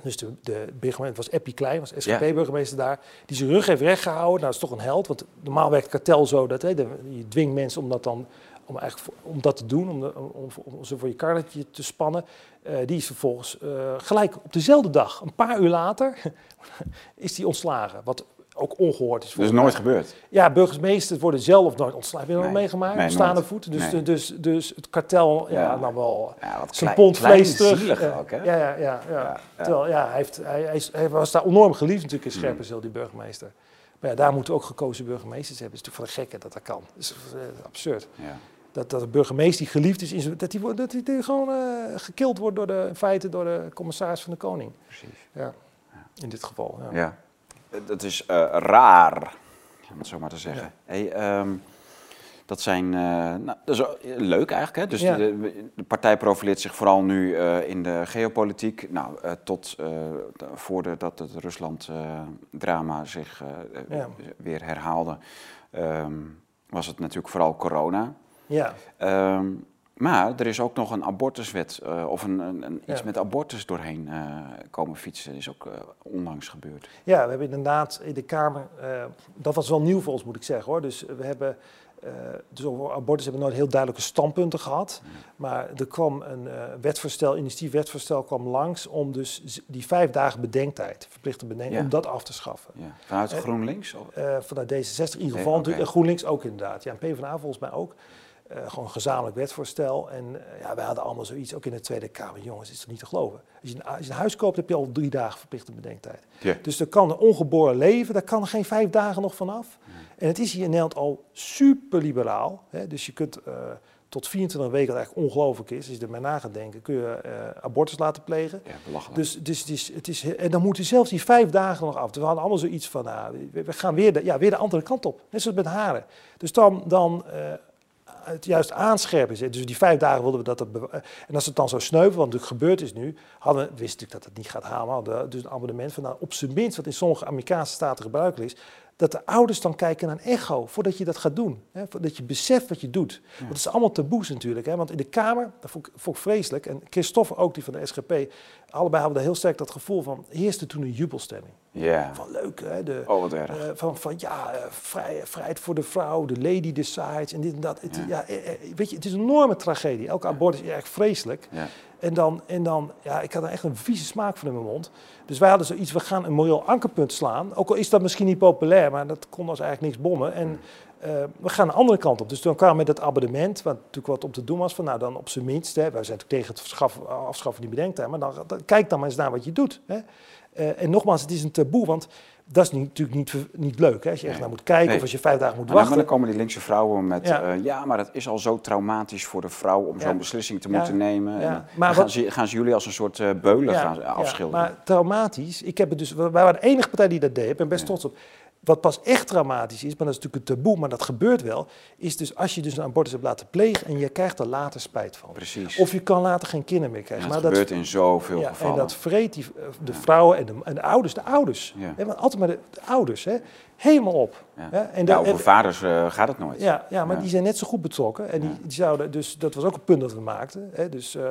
Dus de, de burgemeester was Eppie Klein, was SGP-burgemeester daar, die zijn rug heeft rechtgehouden. Nou, dat is toch een held, want normaal werkt het kartel zo dat hè, de- je dwingt mensen om dat dan om, eigenlijk, om dat te doen, om, de- om, om, om ze voor je karretje te spannen. Eh, die is vervolgens eh, gelijk op dezelfde dag, een paar uur later, is die ontslagen. Wat ook ongehoord is. Dus volgens nooit gebeurd. Ja, burgemeesters worden zelf nooit ontslagen. Heb je dat Nee. meegemaakt? Nee, staande voet. Dus, Nee. dus, dus het kartel, ja, Ja. nou wel Ja, wat zijn klein, pond vlees terug. ook, hè? Ja, ja, ja. ja. Terwijl, ja, hij, heeft, hij, is- was daar enorm geliefd natuurlijk in Scherpenzeel, die burgemeester. Maar ja, daar moeten we ook gekozen burgemeesters hebben. Het is natuurlijk van de gekken dat dat kan. Dat is eh, absurd. Ja. dat, dat de burgemeester die geliefd is, dat die, wordt- dat die, die gewoon eh, gekild wordt door de, in feite door de commissaris van de koning. Precies. Ja. In dit geval. Ja. Dat is eh, raar, om het zo maar te zeggen. Ja. Hey, ehm, dat zijn, eh, nou, dat is leuk eigenlijk. Hè? Dus Ja. de, de partij profileert zich vooral nu eh, in de geopolitiek. Nou, tot voordat het Rusland-drama zich Ja. weer herhaalde, ehm, was het natuurlijk vooral corona. Ja. Ehm, maar er is ook nog een abortuswet, eh, of een, een, een- iets Ja. met abortus doorheen eh, komen fietsen. is ook eh, onlangs gebeurd. Ja, we hebben inderdaad in de Kamer, dat was wel nieuw voor ons moet ik zeggen hoor. Dus we hebben, dus over abortus hebben we nooit heel duidelijke standpunten gehad. Maar er kwam een wetsvoorstel, initiatiefwetsvoorstel kwam langs om dus die vijf dagen bedenktijd, verplichte bedenktijd, Ja. om dat af te schaffen. Ja. Vanuit GroenLinks? Of- vanuit D66 in ieder geval, natuurlijk, en GroenLinks ook inderdaad. Ja, en PvdA volgens mij ook. Eh, gewoon een gezamenlijk wetsvoorstel. En eh, ja, wij hadden allemaal zoiets, ook in de Tweede Kamer. Jongens, is toch niet te geloven? Als je, een, als je een huis koopt, heb je al drie dagen verplichte bedenktijd. Dus er kan een ongeboren leven, daar kan er geen vijf dagen nog vanaf. En het is hier in Nederland al super liberaal. Hè? Dus je kunt eh, tot 24 weken, wat eigenlijk ongelooflijk is, als je er maar na gaat denken, kun je abortus laten plegen. Ja, belachelijk. Dus, dus het is, het is, en dan moeten zelfs die vijf dagen nog af. Dus we hadden allemaal zoiets van, nou, we, gaan weer de, ja, weer de andere kant op. Net zoals met haren. Dus dan, dan het juist aanscherpen. Dus die vijf dagen wilden we dat... het eh, en als het dan zo sneuvel, wat natuurlijk gebeurd is nu... Hadden, wisten natuurlijk dat het niet gaat halen. Dus een abonnement van, nou, op zijn minst, wat in sommige Amerikaanse staten gebruikelijk is... dat de ouders dan kijken naar een echo voordat je dat gaat doen. Hè, dat je beseft wat je doet. Want het is allemaal taboes natuurlijk. Hè, want in de Kamer, dat vond ik, vond ik vreselijk... en Christophe ook, die van de SGP... allebei hadden heel sterk dat gevoel van... heerste toen een jubelstemming. ja. Van leuk, hè? De, Oh, wat erg. eh, van, van ja, eh, vrij, vrijheid voor de vrouw, de lady decides en dit en dat. Het, Ja. ja. eh, weet je, het is een enorme tragedie. Elke abortus is erg vreselijk. Ja. En dan, en dan, ja, ik had er echt een vieze smaak van in mijn mond. Dus wij hadden zoiets, we gaan een moreel ankerpunt slaan. Ook al is dat misschien niet populair, maar dat kon ons eigenlijk niks bommen. En eh, we gaan een andere kant op. Dus toen kwamen we met dat abonnement, wat natuurlijk wat om te doen was. Van nou, dan op zijn minst, hè, wij zijn natuurlijk tegen het verschaffen, afschaffen van die bedenktijd. Maar dan, dan- kijk dan maar eens naar wat je doet. Hè. Eh, en nogmaals, het is een taboe, want dat is niet, natuurlijk niet, niet leuk. Hè, als je echt naar moet kijken Nee. of als je vijf dagen moet dan, maar wachten. dan komen die linkse vrouwen met... Ja. Ja maar dat is al zo traumatisch voor de vrouw om Ja. zo'n beslissing te Ja. moeten nemen. En Maar dan gaan, ze, gaan ze jullie als een soort eh, beulen gaan Ja, afschilderen. maar traumatisch, ik heb het dus, wij waren de enige partij die dat deed, ik ben best trots op. Wat pas echt traumatisch is, maar dat is natuurlijk een taboe, maar dat gebeurt wel, is dus als je dus een abortus hebt laten plegen en je krijgt er later spijt van. Precies. Of je kan later geen kinderen meer En krijgen. dat maar gebeurt in zoveel ja, gevallen. En dat vreet die, eh, de vrouwen en de, en de ouders, de ouders. Ja. Want altijd maar de, de ouders, hè, helemaal op. Ja. En de- over vaders eh, gaat het nooit. ja, ja, maar die zijn net zo goed betrokken. En die, die zouden, dus dat was ook een punt dat we maakten. Hè, dus, eh,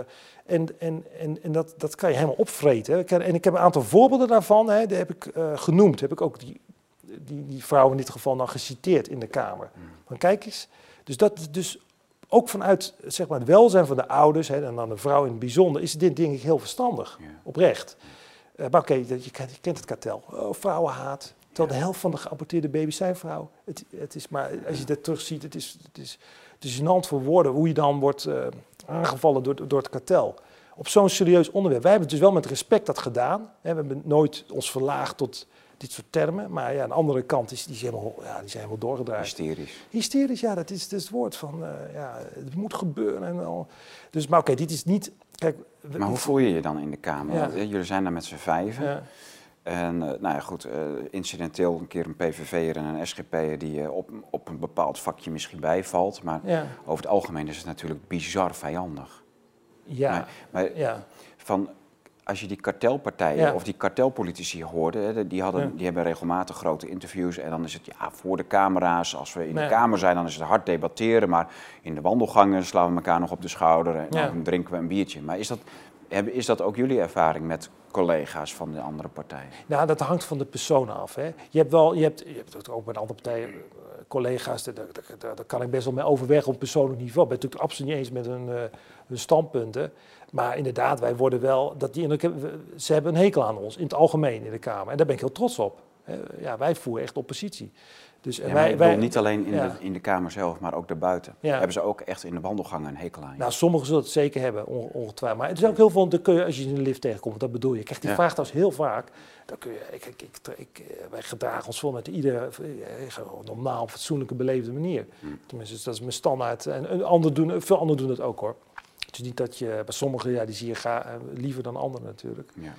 en en, en, en dat, dat kan je helemaal opvreten. Hè. En ik heb een aantal voorbeelden daarvan, hè, die heb ik genoemd. Heb ik ook die, die, die vrouw in dit geval dan geciteerd in de Kamer. Hmm. Van kijk eens. Dus dat is dus ook vanuit zeg maar, het welzijn van de ouders, hè, en dan de vrouw in het bijzonder, is dit denk ik heel verstandig. Ja. Oprecht. Eh, maar oké, je, kent- je kent het kartel. Oh, vrouwenhaat. Terwijl de helft van de geaborteerde baby's zijn vrouw. Het, het is maar, als je dat terugziet, het is, het is, het is gênant voor woorden hoe je dan wordt eh, aangevallen door, door het kartel. Op zo'n serieus onderwerp. Wij hebben het dus wel met respect dat gedaan. Hè, we hebben nooit ons verlaagd tot dit soort termen. Maar ja, aan de andere kant is die, is helemaal, ja, die zijn helemaal doorgedraaid. Hysterisch. Hysterisch, ja, dat is, dat is het woord van, eh, ja, het moet gebeuren. En al. Dus, maar oké, dit is niet, kijk... we- Maar hoe voel je je dan in de Kamer? Ja. Eh, Jullie zijn daar met z'n vijven. ja, En eh, nou ja, goed, incidenteel een keer een PVV'er en een SGP'er die op, op een bepaald vakje misschien bijvalt. Maar ja, over het algemeen is het natuurlijk bizar vijandig. ja, Maar, maar ja, van, als je die kartelpartijen Ja. of die kartelpolitici hoorde, die, hadden, Ja. die hebben regelmatig grote interviews. En dan is het ja, voor de camera's. Als we in de Kamer zijn, dan is het hard debatteren. Maar in de wandelgangen slaan we elkaar nog op de schouder en dan drinken we een biertje. Maar is dat, is dat ook jullie ervaring met collega's van de andere partijen? Nou, dat hangt van de persoon af. Hè. Je hebt wel, je hebt, je hebt het ook met andere partijen, eh, collega's, daar, daar, daar- daar kan ik best wel mee overwegen op persoonlijk niveau. Ik ben het natuurlijk absoluut niet eens met hun, eh, hun standpunten. Maar inderdaad, wij worden wel, dat die ze hebben een hekel aan ons in het algemeen in de Kamer. En daar ben ik heel trots op. ja, wij voeren echt oppositie. Dus, ja, wij, wij, niet alleen in, de, in de Kamer zelf, maar ook daarbuiten. Hebben ze ook echt in de wandelgangen een hekel aan? Nou, sommigen zullen het zeker hebben, ongetwijfeld. Maar het is ook heel veel, kun je, als je in de lift tegenkomt, dat bedoel je. Ik krijg die vraag trouwens heel vaak. Dan kun je, ik, ik, ik, eh, wij gedragen ons vol met iedere eh, normaal, fatsoenlijke, beleefde manier. Hmm. Tenminste, dat is mijn standaard. En, anderen doen, veel anderen doen het ook hoor. Het is niet dat je, bij sommigen, ja, die zie je ga, eh, liever dan anderen natuurlijk. Ja.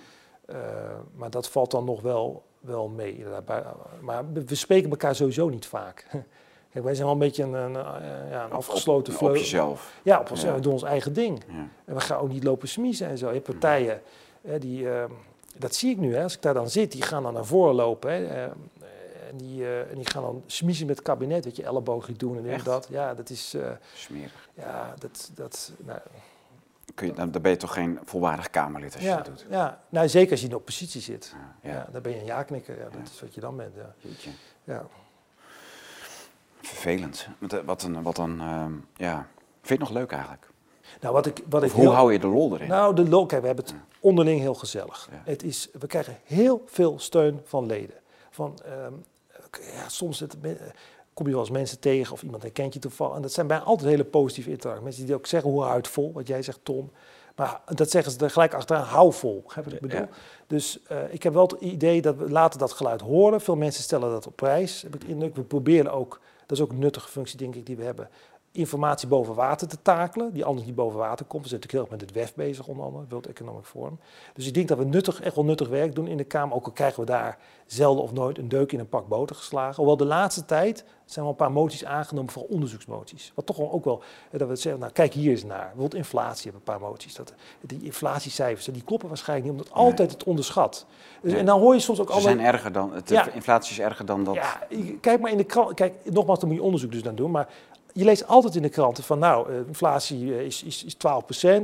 Uh, maar dat valt dan nog wel wel mee. Maar we spreken elkaar sowieso niet vaak. Kijk, wij zijn wel een beetje een, een, ja, een afgesloten vleugel. Op jezelf. Ja, op onszelf. We doen ons eigen ding. Ja. En we gaan ook niet lopen smiezen en zo. Je hebt partijen, hè, die, uh, dat zie ik nu, hè, als ik daar dan zit, die gaan dan naar voren lopen. Hè, uh, en, die, uh, en die gaan dan smiezen met het kabinet, dat je elleboog doen en Echt? dat. Ja, dat is... Smerig. Ja, dat... dat nou, Kun je, dan, ben je toch geen volwaardig Kamerlid als je dat doet? Ja, nou, zeker als je in de oppositie zit. Ja, ja. dan ben je een ja-knikker. Ja, dat is wat je dan bent. Ja. ja. Vervelend. Wat een, wat een uh, ja. Vind je het nog leuk eigenlijk? Nou, wat ik, wat ik hoe hou je de lol erin? Nou, de lol, kijk, we hebben het onderling heel gezellig. Het is, we krijgen heel veel steun van leden. Van, um, ja, soms het, kom je wel eens mensen tegen of iemand herkent je toevallig. En dat zijn bijna altijd hele positieve interacties. Mensen die ook zeggen hoe houdt vol, wat jij zegt Tom. Maar dat zeggen ze er gelijk achteraan, hou vol. Heb ik bedoel? Dus uh, ik heb wel het idee dat we laten dat geluid horen. Veel mensen stellen dat op prijs, heb ik indruk. We proberen ook, dat is ook een nuttige functie denk ik die we hebben, informatie boven water te takelen, die anders niet boven water komt. We zijn natuurlijk heel erg met het WEF bezig, onder andere, World Economic Forum. Dus ik denk dat we nuttig, echt wel nuttig werk doen in de Kamer, ook al krijgen we daar zelden of nooit een deuk in een pak boter geslagen. Hoewel de laatste tijd zijn wel een paar moties aangenomen, voor onderzoeksmoties. Wat toch ook wel, dat we zeggen, nou kijk hier eens naar. Bijvoorbeeld inflatie hebben een paar moties. Dat, die inflatiecijfers, die kloppen waarschijnlijk niet, omdat altijd het onderschat. Dus, En dan hoor je soms ook alle... Ze zijn erger dan, het, ja. inflatie is erger dan dat... Ja, kijk maar in de krant, kijk, nogmaals, dan moet je onderzoek dus dan doen, maar je leest altijd in de kranten van nou, eh, inflatie eh, is, is, is 12%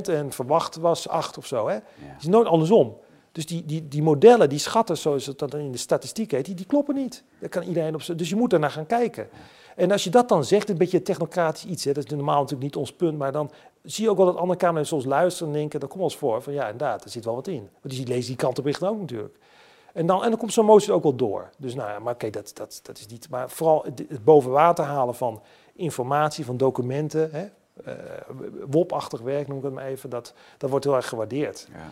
en verwacht was 8 of zo. Hè? Het is nooit andersom. Dus die, die, die modellen, die schatten, zoals het dan in de statistiek heet, die, die kloppen niet. Daar kan iedereen op Dus je moet er naar gaan kijken. En als je dat dan zegt, een beetje technocratisch iets, hè, dat is normaal natuurlijk niet ons punt, maar dan zie je ook wel dat andere Kamerleden soms luisteren en denken, dat komt ons voor, van ja, inderdaad, er zit wel wat in. Want die lezen die krantenberichten ook natuurlijk. En dan, en dan komt zo'n motie ook wel door. Dus nou ja, maar oké, dat, dat, dat is niet. Maar vooral het, het boven water halen van informatie, van documenten, hè, uh, WOP-achtig werk noem ik het maar even, dat, dat wordt heel erg gewaardeerd. Ja.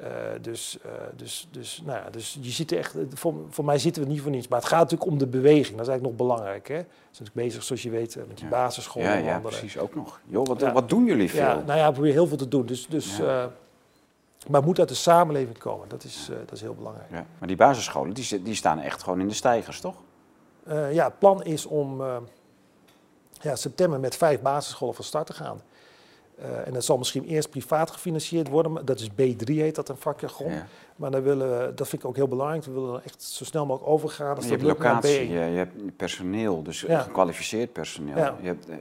Uh, dus, uh, dus, dus, nou ja, dus je ziet echt, voor, voor mij zitten we niet voor niets. Maar het gaat natuurlijk om de beweging, dat is eigenlijk nog belangrijk. Hè? We zijn natuurlijk bezig, zoals je weet, met die ja. basisschool. Ja, ja precies, ook nog. Joh, wat, wat doen jullie veel? Ja, nou ja, we proberen heel veel te doen. Dus, dus, uh, maar moet uit de samenleving komen, dat is, dat is heel belangrijk. Ja. Maar die basisscholen, die, die staan echt gewoon in de stijgers, toch? ja, het plan is om ja, september met vijf basisscholen van start te gaan. Uh, en dat zal misschien eerst privaat gefinancierd worden. Dat is B3 heet dat een vakjargon. Ja. Maar dan willen we, dat vind ik ook heel belangrijk. We willen echt zo snel mogelijk overgaan. Als je hebt locatie, je, je, hebt personeel, dus gekwalificeerd personeel. Ja. Je, hebt, eh,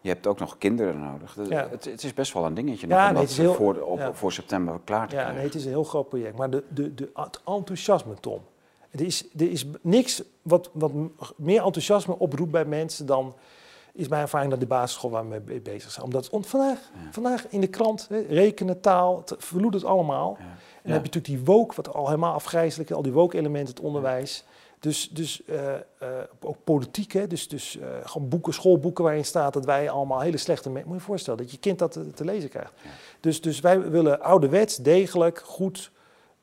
je hebt ook nog kinderen nodig. Het, het, is best wel een dingetje ja, nee, heel, voor, op, voor september klaar te ja, krijgen. Nee, het is een heel groot project. Maar de, de, de, het enthousiasme, Tom. Er is, er is niks wat, wat meer enthousiasme oproept bij mensen dan is mijn ervaring dat de basisschool waar we mee bezig zijn. Omdat vandaag, vandaag in de krant, hè, rekenen, taal, het verloedt het allemaal. En dan heb je natuurlijk die woke, wat al helemaal afgrijzelijk is, al die woke-elementen, het onderwijs. Dus, dus uh, uh, ook politiek, hè? dus, dus uh, gewoon boeken, schoolboeken waarin staat dat wij allemaal hele slechte... Moet je je voorstellen dat je kind dat te, te lezen krijgt. Dus, dus wij willen ouderwets, degelijk, goed,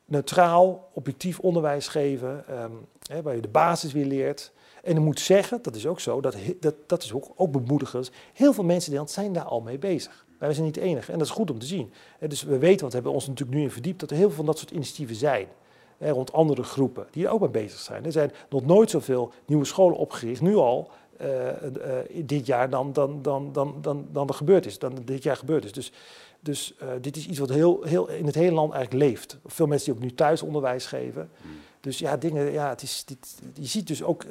neutraal, objectief onderwijs geven... Um, hè, waar je de basis weer leert... En ik moet zeggen, dat is ook zo, dat, dat, dat is ook, ook bemoedigend. Heel veel mensen in Nederland zijn daar al mee bezig. Wij zijn niet de enige en dat is goed om te zien. dus we weten, want we hebben ons natuurlijk nu in verdiept, dat er heel veel van dat soort initiatieven zijn. rond andere groepen die er ook mee bezig zijn. Er zijn nog nooit zoveel nieuwe scholen opgericht, nu al, uh, dit jaar, dan, dan, dan, dan, dan, dan er gebeurd is. Dan dit jaar gebeurd is. Dus, dus uh, dit is iets wat heel, heel, in het hele land eigenlijk leeft. Veel mensen die ook nu thuis onderwijs geven. Hmm. Dus ja, dingen, ja, het is, dit, je ziet dus ook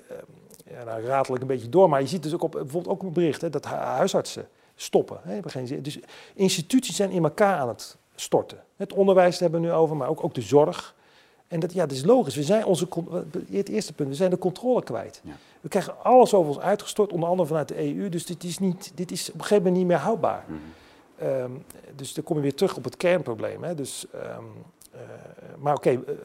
ja, nou ratel ik een beetje door, maar je ziet dus ook op, bijvoorbeeld ook een bericht hè, dat huisartsen stoppen. Hè, hebben geen zin. Dus instituties zijn in elkaar aan het storten. Het onderwijs hebben we nu over, maar ook, ook de zorg. En dat, ja, dat is logisch. We zijn onze, het eerste punt, we zijn de controle kwijt. Ja. We krijgen alles over ons uitgestort, onder andere vanuit de EU. Dus dit is, niet, dit is op een gegeven moment niet meer houdbaar. Mm dus dan kom je weer terug op het kernprobleem. Hè. Dus, um, uh, maar oké, okay,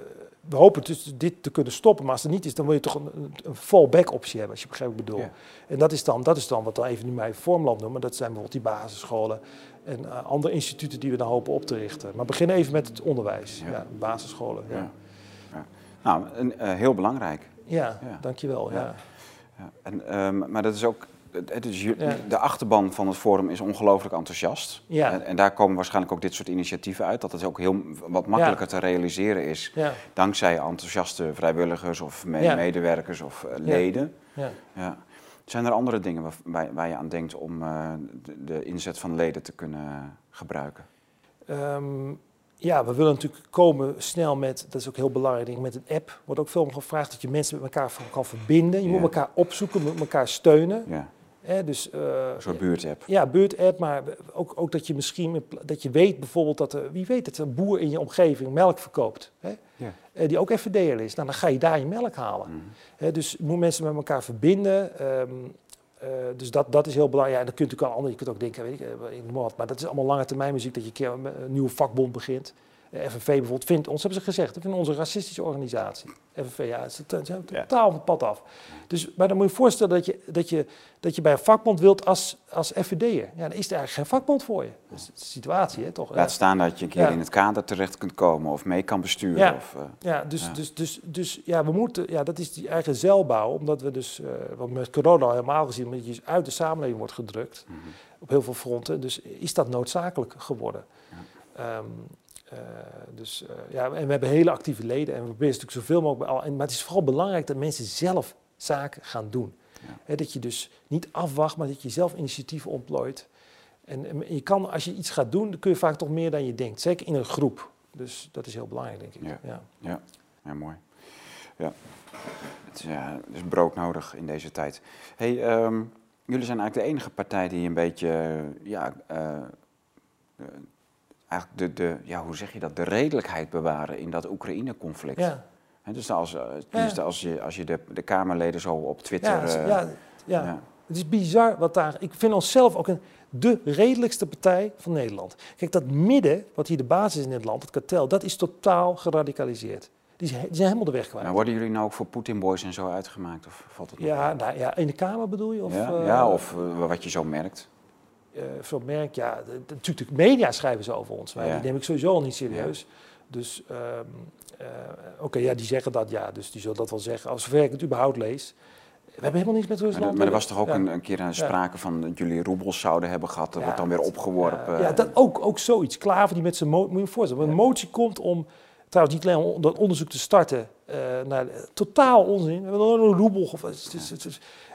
we hopen dus dit te kunnen stoppen, maar als het niet is, dan wil je toch een, een fallback optie hebben, als je begrijpt wat ik bedoel. Ja. En dat is, dan, dat is dan wat we even nu mij Vormland noemen, dat zijn bijvoorbeeld die basisscholen en eh, andere instituten die we dan hopen op te richten. Maar begin even met het onderwijs, Ja. ja. basisscholen. Ja. Nou, een, eh, heel belangrijk. ja. Dankjewel. Ja. En, ehm, maar dat is ook, de achterban van het forum is ongelooflijk enthousiast. Ja. En, en daar komen waarschijnlijk ook dit soort initiatieven uit. Dat het ook heel wat makkelijker te realiseren is. Ja. Dankzij enthousiaste vrijwilligers of me- medewerkers of eh, leden. Ja. Ja. Zijn er andere dingen waar, waar, je aan denkt om eh, de, de inzet van leden te kunnen gebruiken? Ehm, ja, we willen natuurlijk komen snel met, dat is ook heel belangrijk, denk ik, met een app. Wordt ook veel om gevraagd dat je mensen met elkaar kan verbinden. Je moet elkaar opzoeken, moet elkaar steunen. Ja, Hè, dus, eh, een soort buurtapp. Ja, buurtapp, maar ook, ook dat je misschien, dat je weet bijvoorbeeld dat er, wie weet er een boer in je omgeving melk verkoopt. Hè? Ja. Eh, die ook FVD'er is. Nou, dan ga je daar je melk halen. Mhm. Hè, dus je moet mensen met elkaar verbinden. ehm, eh, dus dat, dat is heel belangrijk. Ja, en dan kun je natuurlijk al andere, je kunt ook denken, weet ik, maar dat is allemaal lange termijn muziek, dat je een keer een nieuwe vakbond begint. Eh, FNV bijvoorbeeld vindt ons, hebben ze gezegd, dat vinden onze racistische organisatie. FNV, ja, ze zijn totaal van het pad af. Dus, maar dan moet je je voorstellen dat je, dat je, dat je bij een vakbond wilt als, als FVD'er. Ja, dan is er eigenlijk geen vakbond voor je. Dat is de situatie, hè, toch? Laat staan dat je een keer Ja. in het kader terecht kunt komen of mee kan besturen. Ja. Of, eh, Ja, dus, Ja. Dus, dus, dus ja, we moeten, ja, dat is die eigen zeilbouw, omdat we dus, eh wat met corona al helemaal gezien, omdat je uit de samenleving wordt gedrukt mhm. op heel veel fronten. Dus is dat noodzakelijk geworden. Ehm, eh, dus eh, ja, en we hebben hele actieve leden en we proberen natuurlijk zoveel mogelijk bij al. En, maar het is vooral belangrijk dat mensen zelf zaken gaan doen. Ja. Dat je dus niet afwacht, maar dat je zelf initiatieven ontplooit. En, en je kan, als je iets gaat doen, dan kun je vaak toch meer dan je denkt. Zeker in een groep. Dus dat is heel belangrijk, denk ik. Ja. Ja. Ja, ja mooi. Ja. Het is, ja, het is broodnodig in deze tijd. Hey, ehm, jullie zijn eigenlijk de enige partij die een beetje, ja, eh, eigenlijk de, de, ja, hoe zeg je dat, de redelijkheid bewaren in dat Oekraïne-conflict. Ja. Dus als, tenminste als je, als je de, de Kamerleden zo op Twitter... Ja, eh, ja, ja. ja. Het is bizar wat daar. Ik vind onszelf ook een, de redelijkste partij van Nederland. Kijk, dat midden, wat hier de basis is in het land, het kartel, dat is totaal geradicaliseerd. Die, zijn helemaal de weg kwijt. Nou, worden jullie nou ook voor Poetin-boys en zo uitgemaakt? Of valt het ja, nou, ja, in de Kamer bedoel je? Of, ja, eh, of wat je zo merkt. Veel merk, ja, de, de- natuurlijk de media schrijven ze over ons. Maar Ja. die neem ik sowieso al niet serieus. Dus, ehm, eh, oké, ja, die zeggen dat, ja, dus die zullen dat wel zeggen. Als zover ik het überhaupt lees. We hebben helemaal niets met Maar, Rusland. er- maar er was toch ook Ja. een, een keer een sprake van dat jullie roebels zouden hebben gehad. Dat wordt dan weer opgeworpen. Ja, dat ook, ook zoiets. Klaver die met zijn motie, moet je je voorstellen, een motie komt om, trouwens niet alleen om dat onderzoek te starten, eh, naar totaal onzin. We hebben nog een roebel. Of,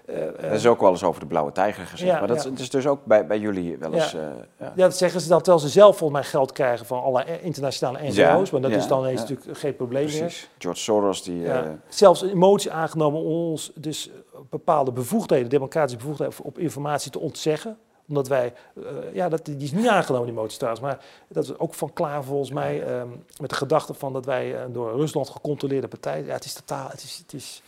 is- is, eh, is ook wel eens over de blauwe tijger gezegd. Ja, maar dat ja. is, het is dus ook bij, bij jullie wel eens... Ja. eh, ja. ja, dat zeggen ze dan terwijl ze zelf volgens mij geld krijgen van alle eh, internationale NGO's. Ja, maar dat is dan ineens ja. natuurlijk geen probleem meer. George Soros, die... Ja. Zelfs een motie aangenomen om ons dus bepaalde bevoegdheden, democratische bevoegdheden op informatie te ontzeggen. Omdat wij, ja, dat, die is niet aangenomen, die motie trouwens. Maar dat is ook van klaar volgens mij. ehm, met de gedachte van dat wij een door Rusland gecontroleerde partij. Ja, het is totaal. Het is. Het is.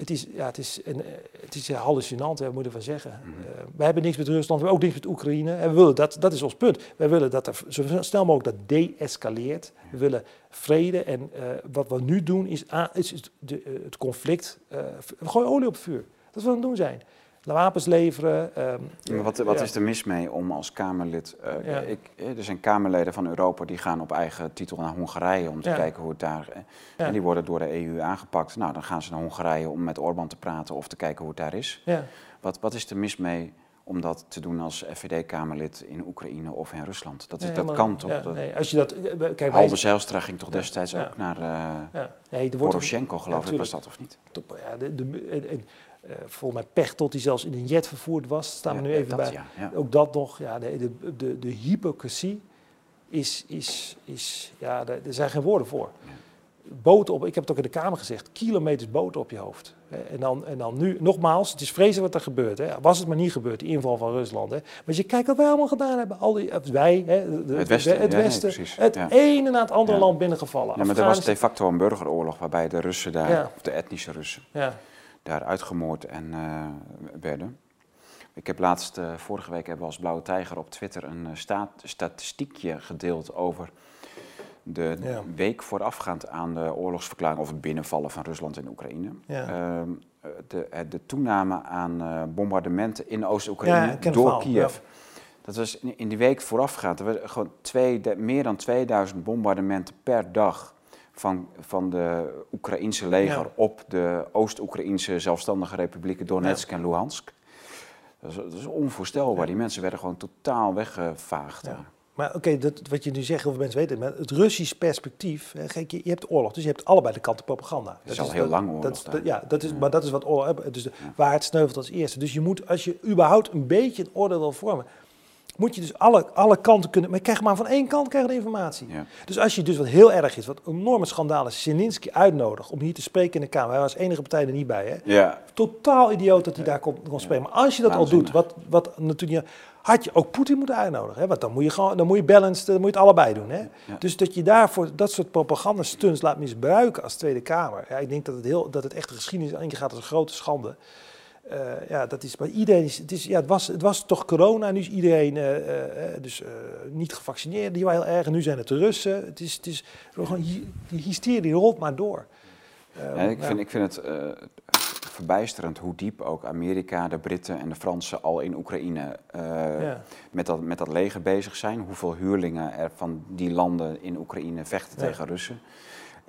Het is, ja, het is, een, eh, het is hallucinant, hè, moet je ervan zeggen. Mhm. Eh, wij hebben niks met Rusland, we hebben ook niks met Oekraïne. En we willen dat, dat is ons punt. Wij willen dat er zo snel mogelijk dat de-escaleert. We willen vrede. En eh, wat we nu doen is, a- is is de, het conflict. we gooien olie op het vuur. Dat is wat we aan het doen zijn. Wapens leveren. ehm, maar wat, wat ja. is er mis mee om als Kamerlid... eh, Ja. ik, eh, er zijn Kamerleden van Europa die gaan op eigen titel naar Hongarije... om te Ja. kijken hoe het daar... eh. En die worden door de EU aangepakt. Nou, dan gaan ze naar Hongarije om met Orbán te praten of te kijken hoe het daar is. Ja. Wat, wat is er mis mee om dat te doen als FVD-Kamerlid in Oekraïne of in Rusland? Dat, is, Nee, dat maar- kan toch? ja, nee, als je dat, kijk, Halbe Zijlstra ging toch Ja, destijds ja. ook naar nee, wordt Poroshenko, geloof ik, was dat of niet? Top, ja, de, de, en, eh, volgens mij Pechtold, die zelfs in een jet vervoerd was, staan we Ja, nu even dat, bij. Ja, ja. Ook dat nog, ja, de, de, de, de hypocrisie is, is, is ja, er zijn geen woorden voor. Boten op, ik heb het ook in de Kamer gezegd, kilometers boten op je hoofd. En dan, en dan nu, nogmaals, het is vreselijk wat er gebeurt. Hè. Was het maar niet gebeurd, die inval van Rusland. Hè. Maar als je kijkt wat wij allemaal gedaan hebben, al die, eh, wij, hè, de- Het Westen, de- het, nee, westen, het Ja. ene na het andere Ja. land binnengevallen. Ja, maar er was de facto een burgeroorlog waarbij de Russen daar, Ja. of de etnische Russen, ja. Daar uitgemoord en, eh, werden. Ik heb laatst, eh, vorige week hebben we als Blauwe Tijger op Twitter een eh, staat, statistiekje gedeeld over de Ja. week voorafgaand aan de oorlogsverklaring of het binnenvallen van Rusland in Oekraïne. Ja. Ehm, eh, de, de toename aan bombardementen in Oost-Oekraïne Ja, door Kiev. Dat was in, in die week voorafgaand. Er gewoon twee, meer dan 2000 bombardementen per dag van, van de Oekraïnse leger Ja. op de Oost-Oekraïnse zelfstandige republieken Donetsk en Luhansk. Dat is, dat is onvoorstelbaar. Die mensen werden gewoon totaal weggevaagd. Maar oké, dat wat je nu zegt, heel veel mensen weten het, maar het Russisch perspectief, hè, je, je hebt oorlog, dus je hebt allebei de kanten propaganda. is al heel lang oorlog Dat, daar. dat- ja, dat is, maar dat is wat oorlog, dus de, waar het sneuvelt als eerste. Dus je moet, als je überhaupt een beetje een oordeel wil vormen, moet je dus alle, alle kanten kunnen, maar je krijgt maar van één kant krijg je de informatie. Ja. Dus als je dus wat heel erg is, wat een enorme schandaal is, uitnodigt om hier te spreken in de Kamer. Hij was enige partij er niet bij, hè? Ja, Totaal idioot dat hij daar kon, kon spreken. Maar als je dat al doet, wat, wat natuurlijk, had je ook Poetin moeten uitnodigen. Hè? Want dan moet je gewoon, dan moet je balanced, dan moet je het allebei doen. Hè? Dus dat je daarvoor dat soort propagandastunts laat misbruiken als Tweede Kamer. Ja, ik denk dat het, heel, dat het echt de geschiedenis ingaat als een grote schande. Eh, ja, dat is, maar iedereen is, het, is, ja, het, was, het was toch corona, nu is iedereen eh, eh, dus, niet gevaccineerd, die waren heel erg, en nu zijn het de Russen. Het is, het is gewoon, die hysterie rolt maar door. Ja, ik, ja. vind, ik vind het verbijsterend hoe diep ook Amerika, de Britten en de Fransen al in Oekraïne Ja. met, dat, met dat leger bezig zijn. Hoeveel huurlingen er van die landen in Oekraïne vechten tegen Russen.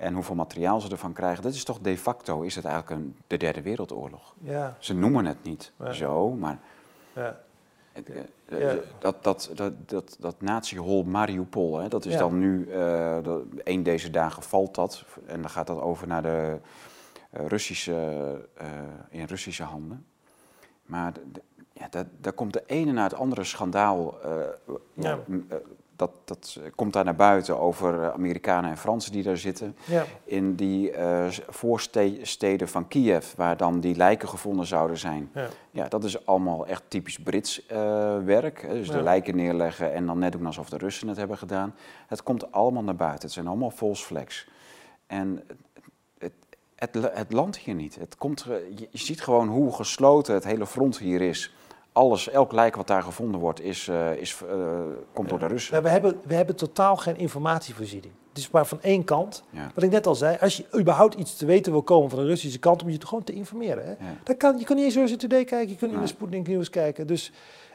En hoeveel materiaal ze ervan krijgen. Dat is toch de facto, is het eigenlijk een, de derde wereldoorlog. Ja, Ze noemen het niet Ja. zo, maar ja. eh, Ja. eh, dat, dat, dat, dat, dat nazi-hol Mariupol, hè, dat is Ja. dan nu, eh, één deze dagen valt dat. En dan gaat dat over naar de Russische, in Russische handen. Maar ja, dat, daar komt de ene na het andere schandaal, Ja. Dat, dat eh, komt daar naar buiten over eh, Amerikanen en Fransen die daar zitten. ja. In die eh, voorsteden van Kiev, waar dan die lijken gevonden zouden zijn. ja. Ja, dat is allemaal echt typisch Brits werk. Hè. Dus Ja. de lijken neerleggen en dan net doen alsof de Russen het hebben gedaan. Het komt allemaal naar buiten. Het zijn allemaal false flags. En het, het, het, het landt hier niet. Het komt, je ziet gewoon hoe gesloten het hele front hier is. Alles, elk lijk wat daar gevonden wordt, is, eh, is, eh, komt door de Russen. Ja, we, hebben, we hebben totaal geen informatievoorziening. Het is maar van één kant. Ja. Wat ik net al zei, als je überhaupt iets te weten wil komen van de Russische kant, moet je het gewoon te informeren. Hè? Ja. Dat kan, je kan niet eens Russia Today kijken, je kunt niet naar Sputnik Nieuws kijken. Dus,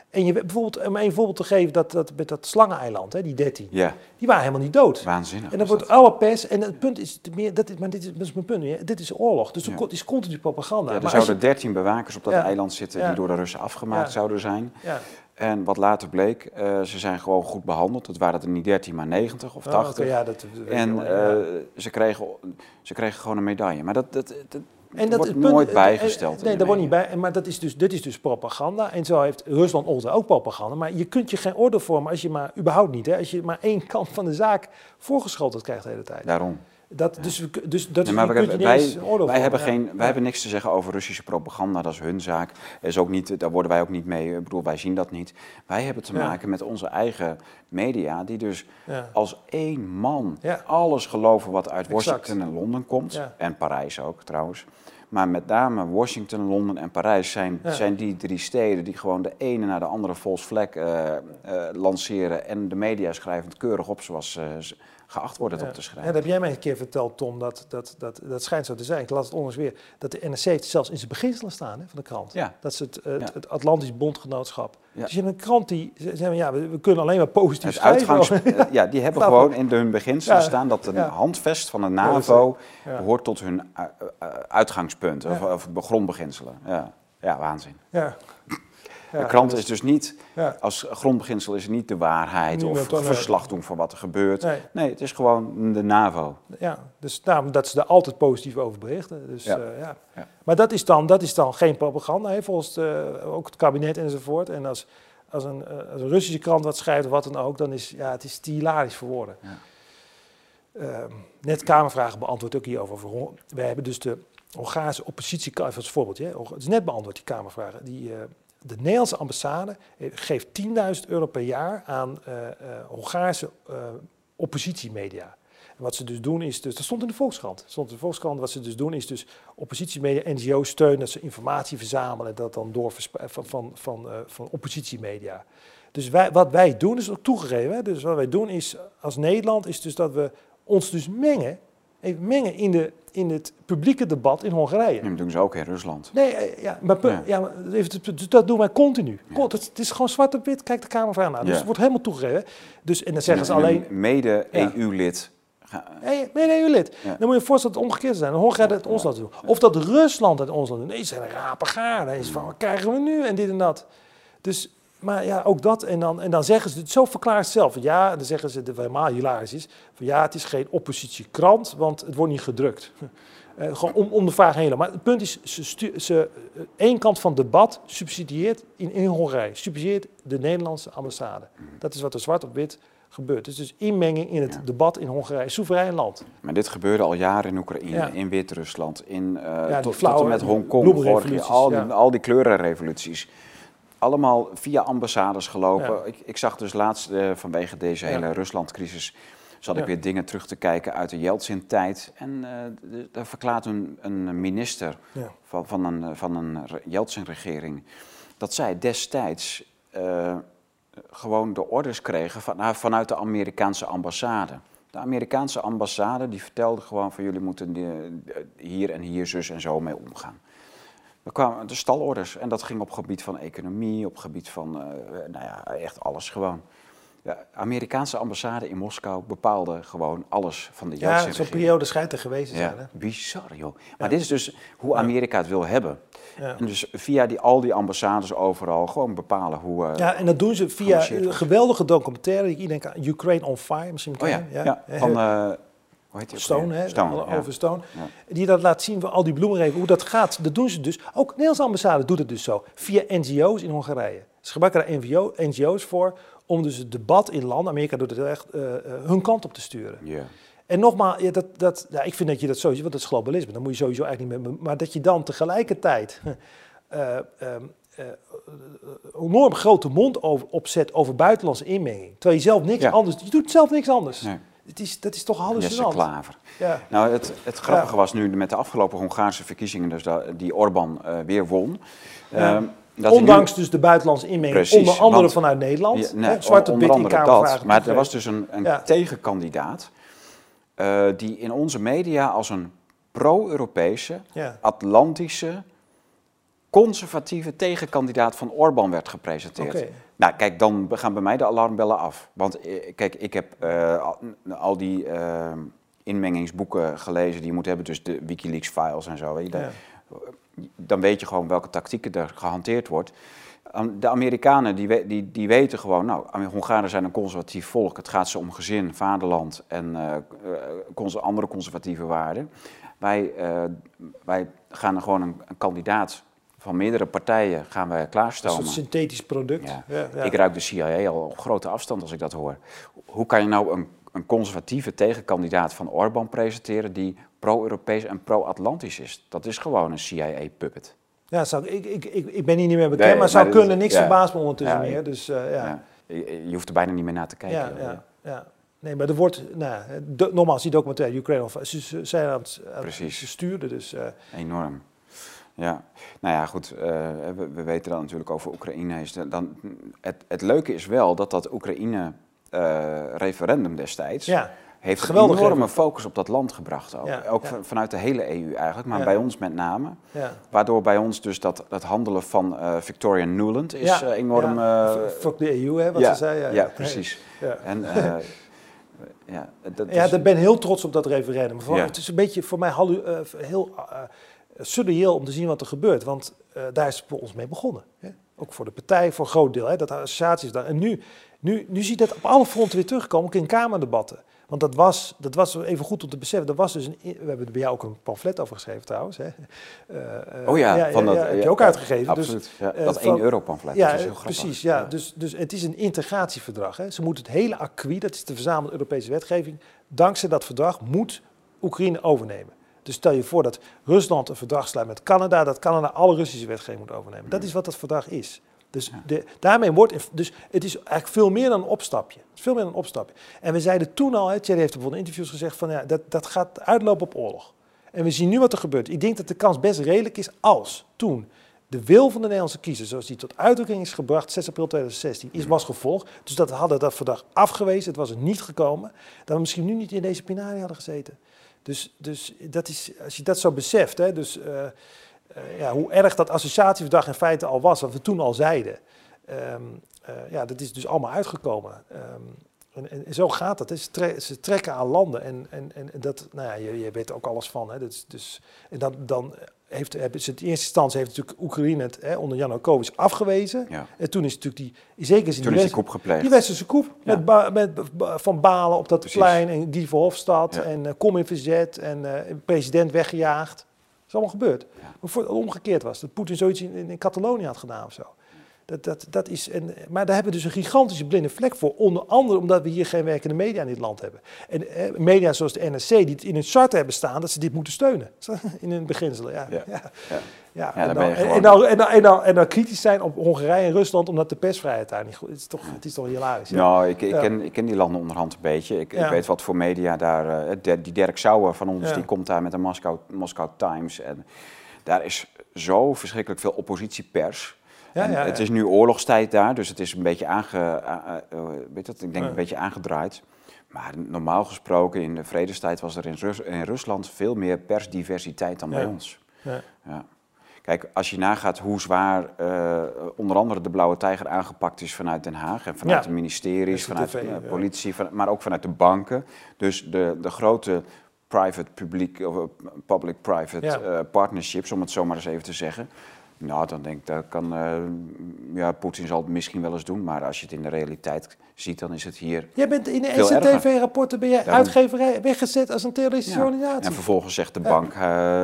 en je, bijvoorbeeld, om een voorbeeld te geven, dat, dat, met dat slangeneiland, hè, die 13, Ja, die waren helemaal niet dood. waanzinnig. En dan was wordt dat. alle pers, en het punt is, meer, dat is, maar dit is, dat is mijn punt, hè, dit is oorlog. Dus Ja. ko- is continu propaganda. Ja, er maar zouden 13 bewakers op dat eiland zitten die door de Russen afgemaakt zouden zijn. je, ja. En wat later bleek, eh, ze zijn gewoon goed behandeld. Het waren er niet 13, maar 90 of Oh, 80. oké, ja, dat, dat En eh, ze, kregen, ze kregen gewoon een medaille. Maar dat, dat, dat, En dat wordt punt- nooit eh, bijgesteld. Nee, dat wordt niet bij. Maar dat is dus, dit is dus propaganda. En zo heeft Rusland ongeveer ook propaganda. Maar je kunt je geen oordeel vormen als je maar, überhaupt niet, hè, als je maar één kant van de zaak voorgeschoteld krijgt de hele tijd. Daarom. Dat, dus, dus dat Nee, is, maar wij, wij, hebben geen, ja. wij hebben niks te zeggen over Russische propaganda. Dat is hun zaak. Is ook niet, daar worden wij ook niet mee. Ik bedoel, wij zien dat niet. Wij hebben te maken met onze eigen media, die dus als één man alles geloven wat uit Exact. Washington en Londen komt. En Parijs ook trouwens. Maar met name Washington, Londen en Parijs zijn, Ja. zijn die drie steden die gewoon de ene naar de andere false flag eh, eh, lanceren. En de media schrijven het keurig op zoals ze ze geacht worden het Ja. op te schrijven. dat heb jij mij een keer verteld, Tom, dat, dat, dat, dat schijnt zo te zijn. Ik las het onlangs weer, dat de NRC heeft zelfs in zijn beginselen staan hè, van de krant. Ja. Dat is het, eh, het, Atlantisch Bondgenootschap. Dus je hebt een krant die ze- zeggen, ja, we, we kunnen alleen maar positief Het schrijven. uitgangs, eh, ja, die hebben Nou, gewoon in hun beginselen staan dat een handvest van de NAVO behoort tot hun uh, uh, uitgangspunt, of, of grondbeginselen. Ja. ja, waanzin. Ja. De krant dus- is dus niet, als grondbeginsel is het niet de waarheid of nee. verslag doen van wat er gebeurt. Nee. Nee, het is gewoon de NAVO. Ja, dus daarom dat ze daar altijd positief over berichten. Dus, Ja. ja. ja. Ja. Maar dat is, dan, dat is dan geen propaganda, hè, volgens eh, ook het kabinet enzovoort. En als, als, een, eh, als een Russische krant wat schrijft of wat dan ook, dan is ja, het is hilarisch voor woorden. Ja. Ehm, net Kamervragen beantwoord ook hierover. We hebben dus de Hongaarse oppositie, als voorbeeldje, hè. het is net beantwoord die Kamervragen. Die, eh, de Nederlandse ambassade eh, geeft 10.000 euro per jaar aan eh, eh, Hongaarse oppositiemedia. En wat ze dus doen is, dus, dat stond in de Volkskrant. Stond in de Volkskrant, wat ze dus doen is dus oppositiemedia, NGO's steunen, dat ze informatie verzamelen en dat dan door van, van, van, van oppositiemedia. Dus wij, wat wij doen is ook toegegeven. Dus wat wij doen is, als Nederland, is dus dat we ons dus mengen, mengen in, de, in het publieke debat in Hongarije. Dat doen ze ook in Rusland. Nee, eh, ja, maar, Ja. ja. maar even, dus dat doen wij continu. Ja. Kon- Het, is gewoon zwart op wit, kijk de Kamervraag naar. Dus Ja. het wordt helemaal toegegeven. Dus, en dan zeggen ze En een alleen... Mede-EU-lid. Nee, nee, nee, lid. Ja. Dan moet je je voorstellen dat het omgekeerd zijn. Hongarije het ons laten doen. Of dat Rusland het ons laat doen. Nee, ze zijn een rapengaar. Dan is van, wat krijgen we nu? En dit en dat. Dus, maar ja, ook dat. En dan, en dan zeggen ze, het zo verklaart het zelf. Ja, dan zeggen ze, dat helemaal hilarisch is. Van, ja, het is geen oppositiekrant, want het wordt niet gedrukt. Eh, gewoon om, om de vraag heen. Maar het punt is, ze, stu- ze eh, één kant van het debat subsidieert in, in Hongarije. Subsidieert de Nederlandse ambassade. Dat is wat er zwart op wit gebeurt. Dus, dus inmenging in het Ja. debat in Hongarije. Soeverein land. Maar dit gebeurde al jaren in Oekraïne, Ja. in Wit-Rusland, in, die tot, tot flauwe en met Hongkong, Georgië, al die, al die kleurenrevoluties. Allemaal via ambassades gelopen. Ja. Ik, ik zag dus laatst eh, vanwege deze Ja. hele Ruslandcrisis, zat Ja. ik weer dingen terug te kijken uit de Yeltsin-tijd. En eh, daar verklaart een, een minister van, van een, van een re- Yeltsin-regering dat zij destijds eh, gewoon de orders kregen van, nou, vanuit de Amerikaanse ambassade. De Amerikaanse ambassade die vertelde gewoon van jullie moeten hier en hier zus en zo mee omgaan. Er kwamen de stalorders en dat ging op gebied van economie, op gebied van, eh, nou ja, echt alles gewoon. De Amerikaanse ambassade in Moskou bepaalde gewoon alles van de Ja, Yeltsin zo'n periode schijnt er geweest te Ja, zijn. Hè? bizar joh. Maar dit is dus hoe Amerika het wil hebben. Ja. En dus via die, al die ambassades overal gewoon bepalen hoe... eh, Ja, en dat doen ze via een geweldige documentaire. Ik denk aan Ukraine on Fire, misschien oh ja, ja, van... Eh, eh, hoe heet die Stone, weer? hè? Stone, ja. over Stone. Ja. Die dat laat zien al die bloemenreven, hoe dat gaat. Dat doen ze dus. Ook de Nederlandse ambassade doet het dus zo. Via NGO's in Hongarije. Ze gebruiken daar NGO, NGO's voor om dus het debat in landen, Amerika doet het echt, eh, eh, hun kant op te sturen. Ja. En nogmaals, ja, dat, dat, ja, ik vind dat je dat sowieso, want dat is globalisme, dan moet je sowieso eigenlijk niet meer, maar dat je dan tegelijkertijd eh, ehm, eh, enorm grote mond over, opzet over buitenlandse inmenging. Terwijl je zelf niks Ja. anders, je doet zelf niks anders. Nee. Het is, dat is toch hallucinant. Klaver. Ja. Nou, het, het grappige Ja. was nu met de afgelopen Hongaarse verkiezingen, dus dat, die Orbán eh, weer won. Ja. ehm, dat nu- Ondanks dus de buitenlandse inmenging, Precies, onder andere want- vanuit Nederland. Ja, nee, hè, zwarte onder in andere dat. Maar er was dus een, een Ja. tegenkandidaat eh, die in onze media als een pro-Europese, Ja. Atlantische, conservatieve tegenkandidaat van Orbán werd gepresenteerd. Nou, kijk, dan gaan bij mij de alarmbellen af. Want eh, kijk, ik heb eh, al, die eh, inmengingsboeken gelezen die je moet hebben, dus de Wikileaks-files en zo. Weet je, dan, Ja. dan weet je gewoon welke tactieken er gehanteerd wordt. De Amerikanen die, die, die weten gewoon, nou, Hongaren zijn een conservatief volk. Het gaat ze om gezin, vaderland en andere conservatieve waarden. Wij, wij gaan er gewoon een, een kandidaat van meerdere partijen gaan wij Een klaarstomen. soort synthetisch product. Ja. Ja, ja. Ik ruik de CIA al op grote afstand als ik dat hoor. Hoe kan je nou een, een conservatieve tegenkandidaat van Orbán presenteren die pro-Europees en pro-Atlantisch is? Dat is gewoon een CIA-puppet. Ja, zou, ik, ik, ik, ik ben hier niet meer bekend, Nee, maar zou kunnen. Niks verbaast me ondertussen meer. Dus eh, ja. Ja. Je, je hoeft er bijna niet meer naar te kijken. Ja, ja. Nee, maar er wordt, nou, de, nogmaals, die documentaire Ukraine, of, ze, zijn aan het, aan het- Precies. ze stuurden dus. eh, Enorm. Ja, nou ja, goed. eh, we, we weten dan natuurlijk over Oekraïne. Is de- dan, het, het leuke is wel dat dat Oekraïne-referendum destijds... ja, heeft een enorme referendum. focus op dat land gebracht. Ook, Ja, ook ja. van- vanuit de hele EU eigenlijk, maar bij ons met name. ja. Waardoor bij ons dus dat, dat handelen van eh, Victoria Nuland is eh, enorm... eh, Fuck de EU, hè, wat ze zei. Ja, ja, precies. Ja. En, eh, ja, dat Ja, is- ik ben heel trots op dat referendum. Voor- Ja. Het is een beetje voor mij hallu- eh, heel uh, surreëel om te zien wat er gebeurt. Want eh, daar is het voor ons mee begonnen. Hè? Ook voor de partij, voor een groot deel. Hè? Dat associaties daar. En nu, nu, nu zie je dat op alle fronten weer terugkomen, ook in Kamerdebatten. Want dat was, dat was even goed om te beseffen. Er was dus een, we hebben er bij jou ook een pamflet over geschreven trouwens. Hè? Eh, eh, Oh ja, van dat, heb je ook uitgegeven. Dus, Absoluut. dat van- 1 euro pamflet. ja, dat is heel grappig. precies. Ja. Dus, dus het is een integratieverdrag. Hè. Ze moeten het hele acquis, dat is de verzamelde Europese wetgeving, dankzij dat verdrag moet Oekraïne overnemen. Dus stel je voor dat Rusland een verdrag sluit met Canada, dat Canada alle Russische wetgeving moet overnemen. Dat is wat dat verdrag is. Dus de, daarmee wordt, dus het is eigenlijk veel meer dan een opstapje. Het is veel meer dan een opstapje. En we zeiden toen al, hè, Thierry heeft bijvoorbeeld in interviews gezegd van ja, dat, dat gaat uitlopen op oorlog. En we zien nu wat er gebeurt. Ik denk dat de kans best redelijk is als toen De wil van de Nederlandse kiezer, zoals die tot uitdrukking is gebracht 6 april 2016, is, was gevolgd. Dus dat hadden dat vandaag afgewezen, het was er niet gekomen. Dat we misschien nu niet in deze penarie hadden gezeten. Dus, dus dat is, als je dat zo beseft, hè, dus, uh, uh, ja, hoe erg dat associatieverdrag in feite al was, wat we toen al zeiden. Um, uh, ja, dat is dus allemaal uitgekomen. Um, en, en, zo gaat dat. Ze, tre ze, trekken aan landen. En, en, en dat, nou ja, je, je weet er ook alles van. Hè. Dus, dus, en dan heeft, hebben ze in eerste instantie heeft natuurlijk Oekraïne het hè, onder Janukovic afgewezen. Ja. En toen is natuurlijk die, in zekere zin, toen die, is die koep gepleegd. die westerse koep. Ja. Met, ba, met ba, Van Balen op dat Precies. plein en die Verhofstadt Ja. en uh, kom in verzet en uh, president weggejaagd. Dat is allemaal gebeurd. Maar voor het omgekeerd was, dat Poetin zoiets in, in, in Catalonië had gedaan of zo. Dat, dat, dat is en, maar daar hebben we dus een gigantische blinde vlek voor. Onder andere omdat we hier geen werkende media in dit land hebben. En eh, media zoals de NRC, die het in hun chart hebben staan, dat ze dit moeten steunen. In hun beginselen, ja. Ja. ja. En, dan, en, en, dan, en, dan, en, dan, en dan kritisch zijn op Hongarije en Rusland omdat de persvrijheid daar niet goed is. Het is toch, het is toch hilarisch. Ja. Nou, ik, ik, ken, ik ken die landen onderhand een beetje. Ik, ik weet wat voor media daar... eh, die Dirk Sauer van ons, die komt daar met de Moskou, Moskou Times. En daar is zo verschrikkelijk veel oppositiepers. Ja, ja, Het is nu oorlogstijd daar, dus het is een beetje, aange, uh, weet dat, ik denk een beetje aangedraaid. Maar normaal gesproken in de vredestijd was er in, Rus- in Rusland veel meer persdiversiteit dan bij ons. Ja. Ja. Kijk, als je nagaat hoe zwaar eh, onder andere de Blauwe Tijger aangepakt is vanuit Den Haag en vanuit de ministeries, vanuit de politie, van, maar ook vanuit de banken. Dus de, de grote private-publiek of eh, public-private eh, partnerships, om het zo maar eens even te zeggen. Nou, dan denk ik, dat kan, eh, ja, Poetin zal het misschien wel eens doen, maar als je het in de realiteit ziet, dan is het hier. Jij bent in de. NCTV-rapporten ben jij Daarom- uitgeverij weggezet als een terroristische Ja. organisatie. En vervolgens zegt de bank eh,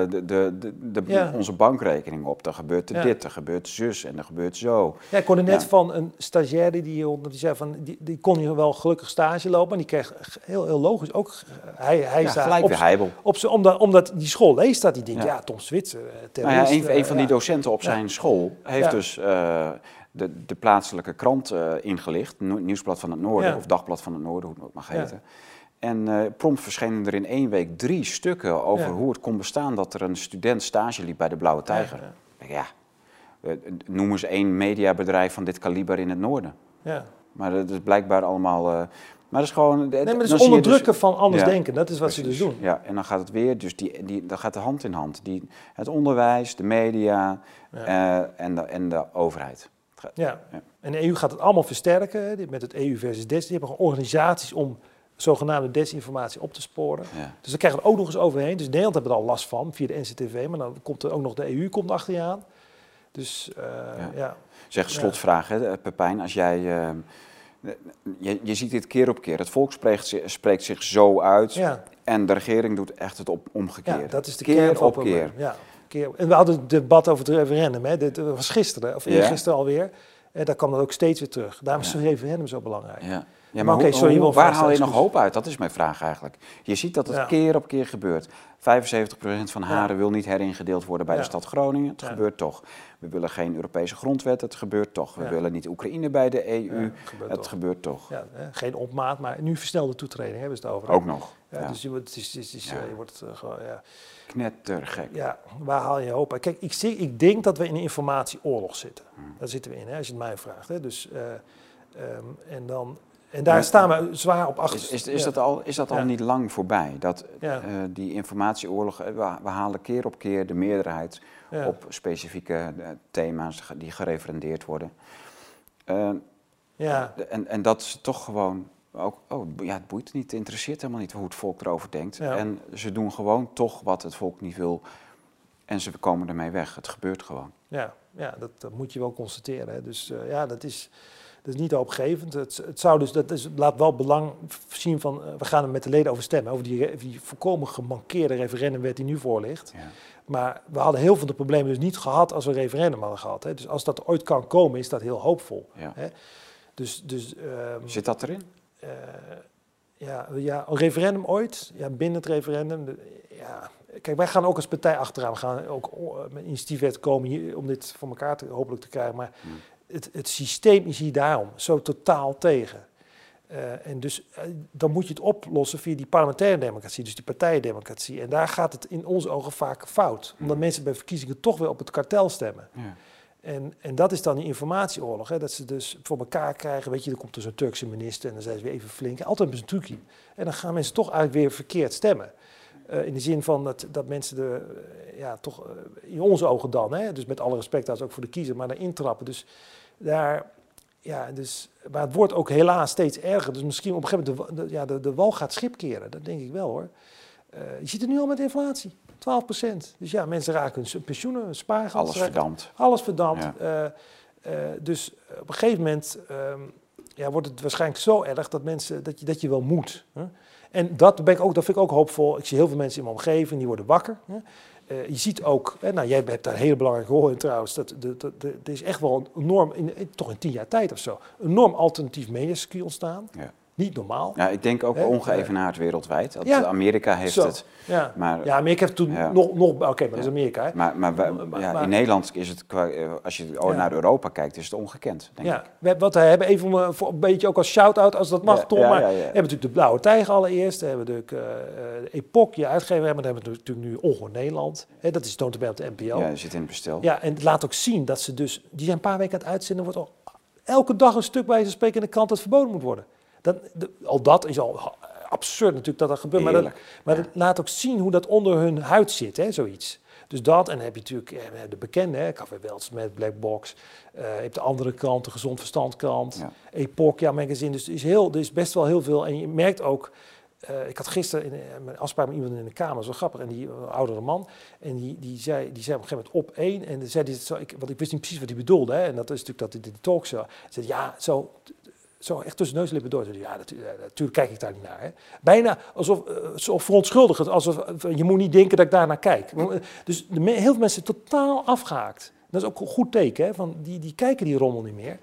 de, de, de, Ja. onze bankrekening op. Dan gebeurt er Ja. dit, er gebeurt zus en er gebeurt zo. Ja, ik hoorde net van een stagiair die hier die zei van die, die kon hier wel gelukkig stage lopen, maar die kreeg heel, heel logisch ook hij hij staat op, heibel. op omdat, omdat die school leest dat die denkt Ja. Tom Switzer, eh, Nou ja, terrorist. een, eh, een van die ja. docenten op zijn school heeft dus eh, de, de plaatselijke krant eh, ingelicht. Nieuwsblad van het Noorden, Ja. of Dagblad van het Noorden, hoe het mag Ja. heten. En eh, prompt verschenen er in één week drie stukken over Ja. hoe het kon bestaan dat er een student stage liep bij de Blauwe Tijger. Ja, eh, noem eens één mediabedrijf van dit kaliber in het Noorden. Ja. Maar dat is blijkbaar allemaal. maar dat is gewoon. Nee, maar dan zie is je onderdrukken dus- van anders Ja, denken, dat is wat ze dus doen. Ja, en dan gaat het weer, dus die, die, dat gaat de hand in hand. Die, het onderwijs, de media en, de, en de overheid. Gaat- Ja. Ja. En de EU gaat het allemaal versterken met het EU versus DES. Die hebben organisaties om zogenaamde desinformatie op te sporen. Ja. Dus daar krijgen we ook nog eens overheen. Dus Nederland hebben er al last van via de NCTV, maar dan komt er ook nog de EU komt achter je aan. Dus eh, Ja. ja. Zeg, slotvraag, hè, Pepijn. Als jij. eh, je, je ziet dit keer op keer. Het volk spreekt, spreekt zich zo uit. Ja. En de regering doet echt het op, omgekeerde. Ja, dat is de keer op keer. Ja, En we hadden het debat over het referendum. Hè. Was gisteren, of Ja. eergisteren alweer. En daar kwam dat ook steeds weer terug. Daarom is Ja. het referendum zo belangrijk. Ja. Ja, Maar maar sorry, hoe- waar haal je nog hoop uit? Dat is mijn vraag eigenlijk. Je ziet dat het Ja. keer op keer gebeurt. 75% van Haren wil niet heringedeeld worden bij de Ja. stad Groningen. Het Ja. gebeurt toch. We willen geen Europese grondwet. Het gebeurt toch. We Ja. willen niet Oekraïne bij de EU. Ja, gebeurt het toch. gebeurt toch. Ja, geen opmaat, maar nu versnelde toetreding hebben ze het over. Ook nog. Ja, Ja. Dus je wordt, het is, het is, Ja. je wordt eh, gewoon, ja. Knettergek. ja, waar haal je hoop uit? Kijk, ik, zie, ik denk dat we in een informatieoorlog zitten. Hmm. Daar zitten we in, hè, als je het mij vraagt. Hè. Dus, eh, ehm, en, dan, en daar staan we zwaar op achter. Is, is, is ja. dat al, is dat al Ja. niet lang voorbij? Dat eh, die informatieoorlog, eh, we, we halen keer op keer de meerderheid op specifieke thema's die gereferendeerd worden. Ja, En, en dat is toch gewoon ook, oh, ja, het boeit niet, het interesseert helemaal niet hoe het volk erover denkt. Ja. En ze doen gewoon toch wat het volk niet wil en ze komen ermee weg. Het gebeurt gewoon. ja, ja dat, dat moet je wel constateren. Hè. Dus eh, ja, dat is, dat is niet hoopgevend. Het, het zou dus, dat is, laat wel belang zien van, eh, we gaan er met de leden over stemmen. Over die, die volkomen gemankeerde referendumwet die nu voor ligt. Ja. Maar we hadden heel veel van de problemen dus niet gehad als we een referendum hadden gehad. Hè. Dus als dat ooit kan komen, is dat heel hoopvol. Ja. Hè. Dus, dus ehm, Zit dat erin? Eh, ja, ja, een referendum ooit, ja, binnen het referendum. ja. Kijk, wij gaan ook als partij achteraan. We gaan ook oh, met initiatiefwet komen hier, om dit voor elkaar te, hopelijk te krijgen. Maar Hmm. het, het systeem is hier daarom zo totaal tegen. Eh, en dus eh, dan moet je het oplossen via die parlementaire democratie, dus die partijendemocratie. En daar gaat het in onze ogen vaak fout. Omdat mensen bij verkiezingen toch weer op het kartel stemmen. Ja. En, en dat is dan die informatieoorlog. Hè? Dat ze dus voor elkaar krijgen. Weet je, dan komt er zo'n Turkse minister en dan zijn ze weer even flink. Altijd ze een trucje. En dan gaan mensen toch eigenlijk weer verkeerd stemmen. Uh, in de zin van dat, dat mensen er, uh, ja, toch uh, in onze ogen dan, hè, dus met alle respect als ook voor de kiezer, maar daarin trappen. Dus daar, ja, dus, maar het wordt ook helaas steeds erger. Dus misschien op een gegeven moment, de, de ja, de, de wal gaat schip keren. Dat denk ik wel hoor. je ziet het nu al met inflatie. 12 procent. Dus ja, mensen raken hun pensioenen, hun spaargeld. Alles verdampt. Alles verdampt. Ja. dus op een gegeven moment um, ja, wordt het waarschijnlijk zo erg dat, mensen, dat, je, dat je wel moet. Hè? En dat, ben ik ook, dat vind ik ook hoopvol. Ik zie heel veel mensen in mijn omgeving, die worden wakker. Hè? Uh, je ziet ook, hè, nou, jij hebt daar een hele belangrijke rol in trouwens, dat er is echt wel een enorm, in, toch in tien jaar tijd of zo, een enorm alternatief mediacircuit ontstaan. Ja. Niet normaal. Ja, ik denk ook He? ongeëvenaard wereldwijd. Dat ja. Amerika heeft Zo. het. Ja. Maar, ja, Amerika heeft toen ja. nog, nog oké, okay, maar dat is Amerika. Hè? Maar, maar, wij, ja, maar- in Nederland is het, qua- eh, als je Ja. naar Europa kijkt, is het ongekend, denk Ja, ik. we hebben, wat we hebben even om, eh, voor een beetje ook als shout-out, als dat mag, Ja, Tom. ja, maar ja, ja. we hebben natuurlijk de Blauwe Tijger allereerst. We hebben natuurlijk eh eh, Epoch, je uitgever hebben. Dan hebben we natuurlijk nu Ongehoor Nederland. Hè, dat is toont op de NPO. Ja, Ja. zit in het bestel. en het laat ook zien dat ze dus... Die zijn een paar weken aan het uitzenden. wordt al elke dag een stuk bij ze spreken in de krant dat verboden moet worden. Dan, de- al dat is al absurd natuurlijk dat dat gebeurt. Maar, dat, maar Ja. het laat ook zien hoe dat onder hun huid zit, hè, zoiets. Dus dat, en dan heb je natuurlijk eh, de bekende, hè, Café Welts met Blackbox. Eh, je hebt de andere krant, de Gezond Verstand krant. Ja. Epoch, ja, magazine. Dus er is, heel, er is best wel heel veel. En je merkt ook, eh, ik had gisteren in, mijn afspraak met iemand in de kamer, zo grappig, en die oudere man, en die, die, zei, die zei op een gegeven moment op één, en dan zei hij, zo, ik, want ik wist niet precies wat hij bedoelde, hè, en dat is natuurlijk dat in de talk zo. Hij zei, ja, zo, zo echt tussen neus en lippen door. Ja, natu- eh, natuurlijk kijk ik daar niet naar. Hè. Bijna alsof, eh, zo verontschuldigend, alsof eh, je moet niet denken dat ik daar naar kijk. Eh, Dus de, heel veel mensen totaal afgehaakt. Dat is ook een goed teken, hè, van die, die kijken die rommel niet meer.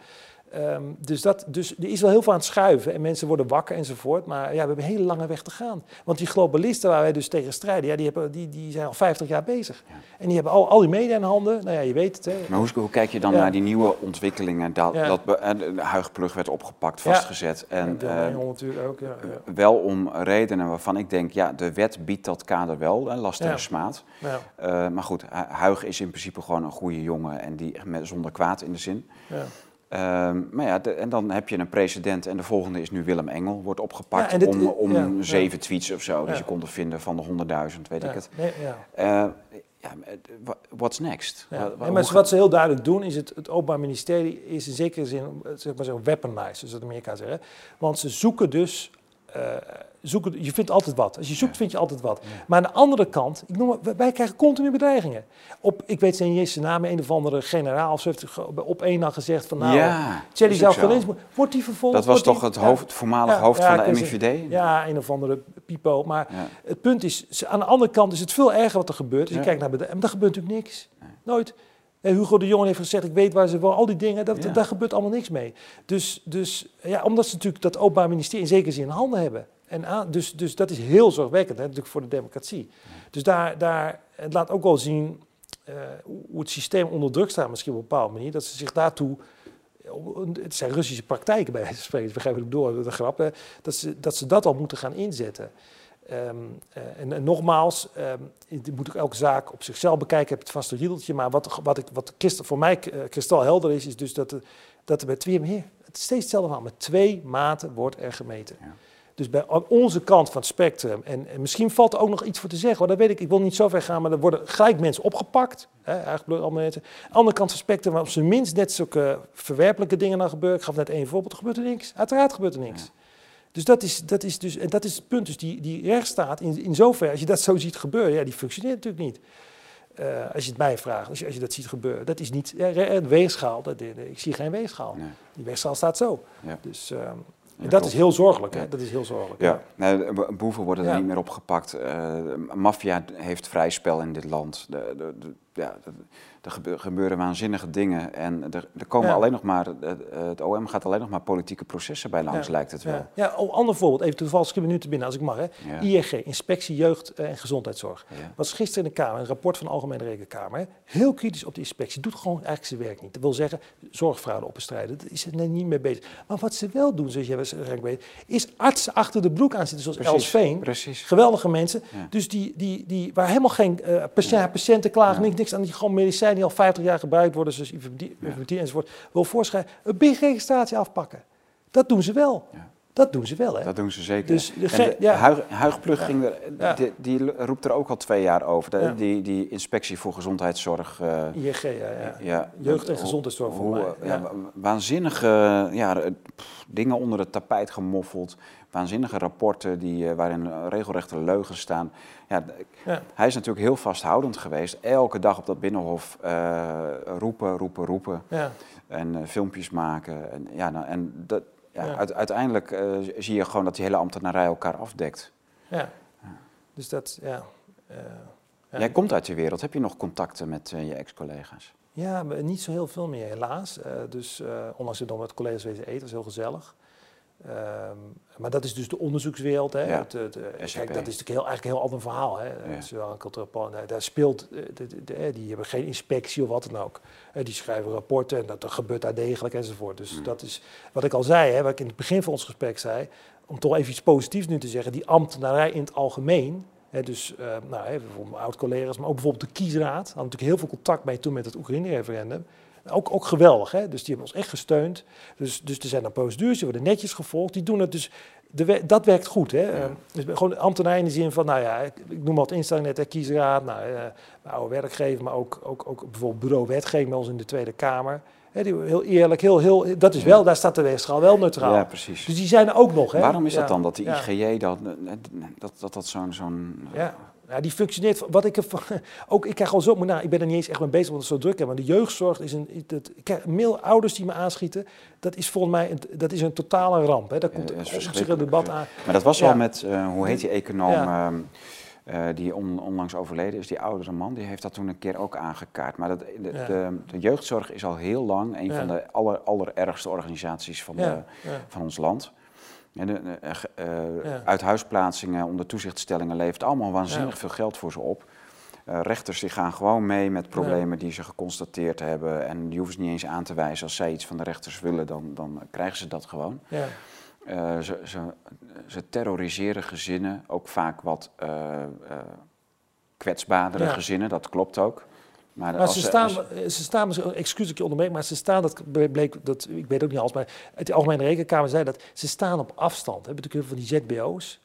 Ehm, dus, dat, dus er is wel heel veel aan het schuiven en mensen worden wakker enzovoort. Maar ja, we hebben een hele lange weg te gaan. Want die globalisten waar wij dus tegen strijden, ja, die, hebben, die, die zijn al 50 jaar bezig. En die hebben al, al die media in handen. Nou ja, je weet het. Hè. Maar hoe, hoe kijk je dan Ja. naar die nieuwe ontwikkelingen? Dat, Ja. dat eh, Huigplug werd opgepakt, vastgezet. En, En eh, 100 natuurlijk ook, ja. ja. wel om redenen waarvan ik denk, ja, de wet biedt dat kader wel, hè, en smaad. Ja, Eh, maar goed, Hu- Huig is in principe gewoon een goede jongen en die met, zonder kwaad in de zin. ja. Ehm, maar ja, de- en dan heb je een president en de volgende is nu Willem Engel, wordt opgepakt Ja, dit- om, om ja, ja. zeven tweets of zo, die Ja. ze konden vinden van de honderdduizend, weet ik het. Nee, ja. Ja, maar, wa- what's next? Ja. Wa- wa- En hoe maar wat ze heel duidelijk doen, is het, het Openbaar Ministerie is in zekere zin, eh, zeg maar zo, weaponized, zoals de Amerika zeggen. Want ze zoeken dus, eh, zoeken, je vindt altijd wat. Als je zoekt, vind je altijd wat. Maar aan de andere kant, ik noem wij- krijgen continu bedreigingen. Op, ik weet zijn eens zijn naam, een of andere generaal of heeft op één dag gezegd van nou, ja, Thierry. Zelfgelins, wordt die vervolgd? Dat was die- toch het, hoofd, het voormalig Ja, hoofd ja, van de. MIVD? Ja, een of andere pipo. Maar het punt is, aan de andere kant is het veel erger wat er gebeurt. Dus je kijkt naar maar daar gebeurt natuurlijk niks. Nooit. En Hugo de Jonge heeft gezegd, ik weet waar ze wel, al die dingen, dat, daar gebeurt allemaal niks mee. Dus, dus ja, omdat ze natuurlijk dat openbaar ministerie in zekere zin in handen hebben. En dus, dus dat is heel zorgwekkend, hè, natuurlijk voor de democratie. Dus daar, daar, het laat ook wel zien eh, hoe het systeem onder druk staat, misschien op een bepaalde manier. Dat ze zich daartoe het zijn Russische praktijken bij van spreken, begrijp ik door de grap, dat, ze, dat ze dat al moeten gaan inzetten. Ehm, eh, en, nogmaals, je moet ook elke zaak op zichzelf bekijken, ik heb het vaste riedeltje, maar wat, wat, ik, wat voor mij eh, kristalhelder is, is dus dat, dat er bij twee, meer, het steeds hetzelfde verhaal, met twee maten wordt er gemeten. Ja. Dus bij aan onze kant van het spectrum, en, en misschien valt er ook nog iets voor te zeggen, hoor, dat weet ik, ik wil niet zo ver gaan, maar er worden gelijk mensen opgepakt, hè, eigenlijk allemaal mensen. Aan de andere kant van het spectrum, waar op zijn minst net zulke verwerpelijke dingen dan gebeuren, ik gaf net één voorbeeld, er gebeurt er niks. Uiteraard gebeurt er niks. Dus dat is, dat is dus, en dat is het punt, dus die, die rechtsstaat, in, in zover, als je dat zo ziet gebeuren, ja, die functioneert natuurlijk niet. Eh, als je het mij vraagt, als je, als je dat ziet gebeuren, dat is niet, ja, een weegschaal, dat, ik zie geen weegschaal. Nee. Die weegschaal staat zo. Ja. Dus ehm, dat klopt. is heel zorgelijk, hè? Dat is heel zorgelijk. Ja, nee, boeven worden er niet meer opgepakt. Eh maffia heeft vrij spel in dit land. De, de, de- ja, er gebe- gebeuren waanzinnige dingen. En er, er komen Ja. alleen nog maar, het OM gaat alleen nog maar politieke processen bij langs, Ja. lijkt het wel. Ja, ja oh, ander voorbeeld, even toevallig schiet me nu te binnen als ik mag. Hè. IRG, Inspectie Jeugd eh, en Gezondheidszorg. Was gisteren in de Kamer, een rapport van de Algemene Rekenkamer. Hè. Heel kritisch op de inspectie. Doet gewoon eigenlijk zijn werk niet. Dat wil zeggen, zorgfraude op bestrijden. Dat is er net niet mee bezig. Maar wat ze wel doen, zoals jij waarschijnlijk weet, is artsen achter de broek aan zitten, zoals Els Veen. precies. Geweldige mensen. Dus die, die, die, waar helemaal geen patiënt, patiënten klagen, niks, niks aan die gewoon medicijnen die al 50 jaar gebruikt worden, zoals ivermectine enzovoort, wil voorschrijven. Een BIG-registratie afpakken. Dat doen ze wel. Ja. Dat doen ze wel, hè? Dat doen ze zeker. Dus de ja. Huig, ging er, die, die, roept er ook al twee jaar over. De, die, die inspectie voor gezondheidszorg. Uh, eh, ING, ja, ja. Jeugd- en gezondheidszorg voor mij. Ja. waanzinnige ja, dingen onder het tapijt gemoffeld. Waanzinnige rapporten die, uh, waarin regelrechte leugens staan. Ja, Hij is natuurlijk heel vasthoudend geweest. Elke dag op dat binnenhof uh, roepen, roepen, roepen. En filmpjes maken. En, ja, nou, en dat ja, uiteindelijk uh, zie je gewoon dat die hele ambtenarij elkaar afdekt. Ja, dus dat, ja. Uh, Jij komt uit je wereld. Heb je nog contacten met uh, je ex-collega's? Ja, niet zo heel veel meer helaas. dus ondanks dat ik nog met collega's wezen eten, was heel gezellig. Ehm, maar dat is dus de onderzoekswereld. Hè. Het, het, kijk, dat is natuurlijk heel, eigenlijk een heel ander verhaal. Hè. Ja. Cultureel daar speelt, de, de, die hebben geen inspectie of wat dan ook. Die schrijven rapporten en dat, gebeurt daar degelijk enzovoort. Dus mm. dat is wat ik al zei, hè, wat ik in het begin van ons gesprek zei. Om toch even iets positiefs nu te zeggen. Die ambtenarij in het algemeen. Hè, dus uh, nou, hè, bijvoorbeeld oud-collega's, maar ook bijvoorbeeld de kiesraad. Hadden natuurlijk heel veel contact mee toen met het Oekraïne-referendum. Ook, ook geweldig, hè? dus die hebben ons echt gesteund. Dus, dus er zijn dan procedures, die worden netjes gevolgd. Die doen het dus, de, dat werkt goed. Hè? Ja. dus gewoon ambtenaar in de zin van, nou ja, ik, ik noem wat instellingen net, kiesraad, nou, uh, oude werkgever, maar ook, ook, ook bijvoorbeeld bureau wetgeving bij ons in de Tweede Kamer. Hè, die, heel eerlijk, heel, heel, dat is wel, daar staat de weegschaal wel neutraal. Ja, precies. Dus die zijn er ook nog. Hè? Waarom is dat dan, dat de IGJ, dat, dat, dat, dat zo'n... zo'n ja. Ja, die functioneert. Wat ik ook, ik krijg al zo, nou, ik ben er niet eens echt mee bezig, want het zo druk is. Maar de jeugdzorg is een. Dat, ik krijg mail ouders die me aanschieten. Dat is volgens mij een, dat is een totale ramp. Hè. Daar komt ja, een debat aan. Maar dat was al met, uh, hoe heet die econoom? Ja. Uh, die on, onlangs overleden is, die oudere man, die heeft dat toen een keer ook aangekaart. Maar dat, de, de, de jeugdzorg is al heel lang een van de aller, allerergste organisaties van, de, van ons land. En de, uh, Uithuisplaatsingen onder toezichtstellingen levert allemaal waanzinnig veel geld voor ze op. Uh, rechters die gaan gewoon mee met problemen die ze geconstateerd hebben. En die hoeven ze niet eens aan te wijzen. Als zij iets van de rechters willen, dan, dan krijgen ze dat gewoon. Ja. Uh, ze, ze, ze, terroriseren gezinnen, ook vaak wat kwetsbaardere gezinnen, dat klopt ook. Maar, ze, staan, ze staan, excuus dat je onderbreek, maar ze staan, dat bleek, dat, ik weet ook niet alles, maar het Algemene Rekenkamer zei dat ze staan op afstand. Hebben natuurlijk van die ZBO's.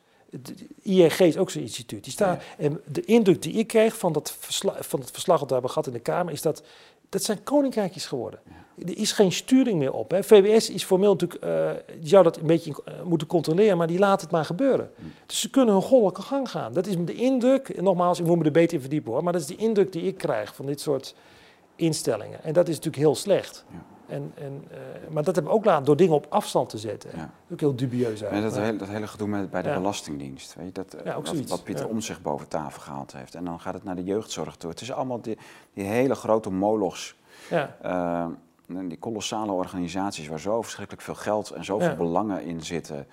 ING is ook zo'n instituut. Die staan, En de indruk die ik kreeg van, dat verslag, van het verslag dat we hebben gehad in de Kamer, is dat dat zijn koninkrijkjes geworden. Er is geen sturing meer op. Hè. VWS is formeel natuurlijk, uh, die zou dat een beetje uh, moeten controleren, maar die laat het maar gebeuren. Hm. Dus ze kunnen hun goddelijke gang gaan. Dat is de indruk, en nogmaals, ik moet me er beter in verdiepen hoor, maar dat is de indruk die ik krijg van dit soort instellingen. En dat is natuurlijk heel slecht. Ja. En, en, uh, maar dat hebben we ook laten door dingen op afstand te zetten. Ja. Ook heel dubieus eigenlijk. dat, hele, dat hele gedoe met, bij de Belastingdienst. Weet je, dat, ja, wat, wat, Pieter om zich boven tafel gehaald heeft. En dan gaat het naar de jeugdzorg toe. Het is allemaal die, die hele grote molochs. Ja. Uh, die kolossale organisaties waar zo verschrikkelijk veel geld en zoveel belangen in zitten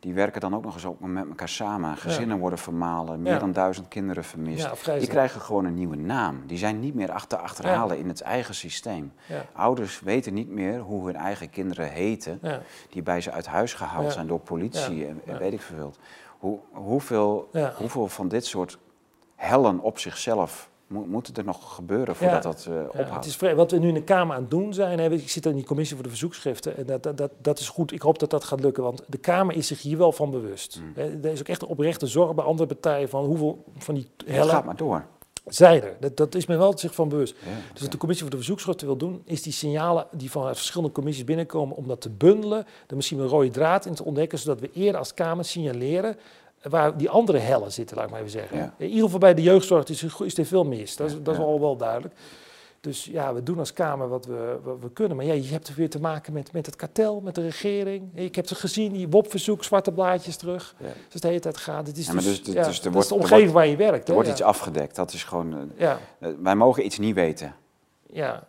die werken dan ook nog eens ook met elkaar samen. Gezinnen worden vermalen, meer dan duizend kinderen vermist. die krijgen gewoon een nieuwe naam. Die zijn niet meer achter achterhalen in het eigen systeem. Ouders weten niet meer hoe hun eigen kinderen heten, die bij ze uit huis gehaald zijn door politie en weet ik veel. Hoe, hoeveel, hoeveel van dit soort hellen op zichzelf moet het er nog gebeuren voordat dat uh, ophoudt? het is wat we nu in de Kamer aan het doen zijn, hè, ik zit in die commissie voor de verzoekschriften, en dat, dat, dat, is goed. Ik hoop dat dat gaat lukken, want de Kamer is zich hier wel van bewust. Mm. Hè, er is ook echt een oprechte zorg bij andere partijen van hoeveel van die hellen... Het gaat maar door. Zij er. Dat, dat is men wel zich van bewust. dus wat de commissie voor de verzoekschriften wil doen, is die signalen die van verschillende commissies binnenkomen, om dat te bundelen, er misschien een rode draad in te ontdekken, zodat we eerder als Kamer signaleren waar die andere hellen zitten, laat ik maar even zeggen. In ieder geval bij de jeugdzorg is, is er veel mis. Dat is, dat is al wel duidelijk. Dus ja, we doen als Kamer wat we, wat we kunnen. Maar ja, je hebt er weer te maken met, met het kartel, met de regering. Ik heb ze gezien, die WOP-verzoek, zwarte blaadjes terug. Ja. Dus de hele tijd gaat. Het is ja, dus, dus, dus, dus er wordt, de omgeving waar je werkt. Er wordt iets afgedekt. Dat is gewoon... Ja. Uh, wij mogen iets niet weten. Ja,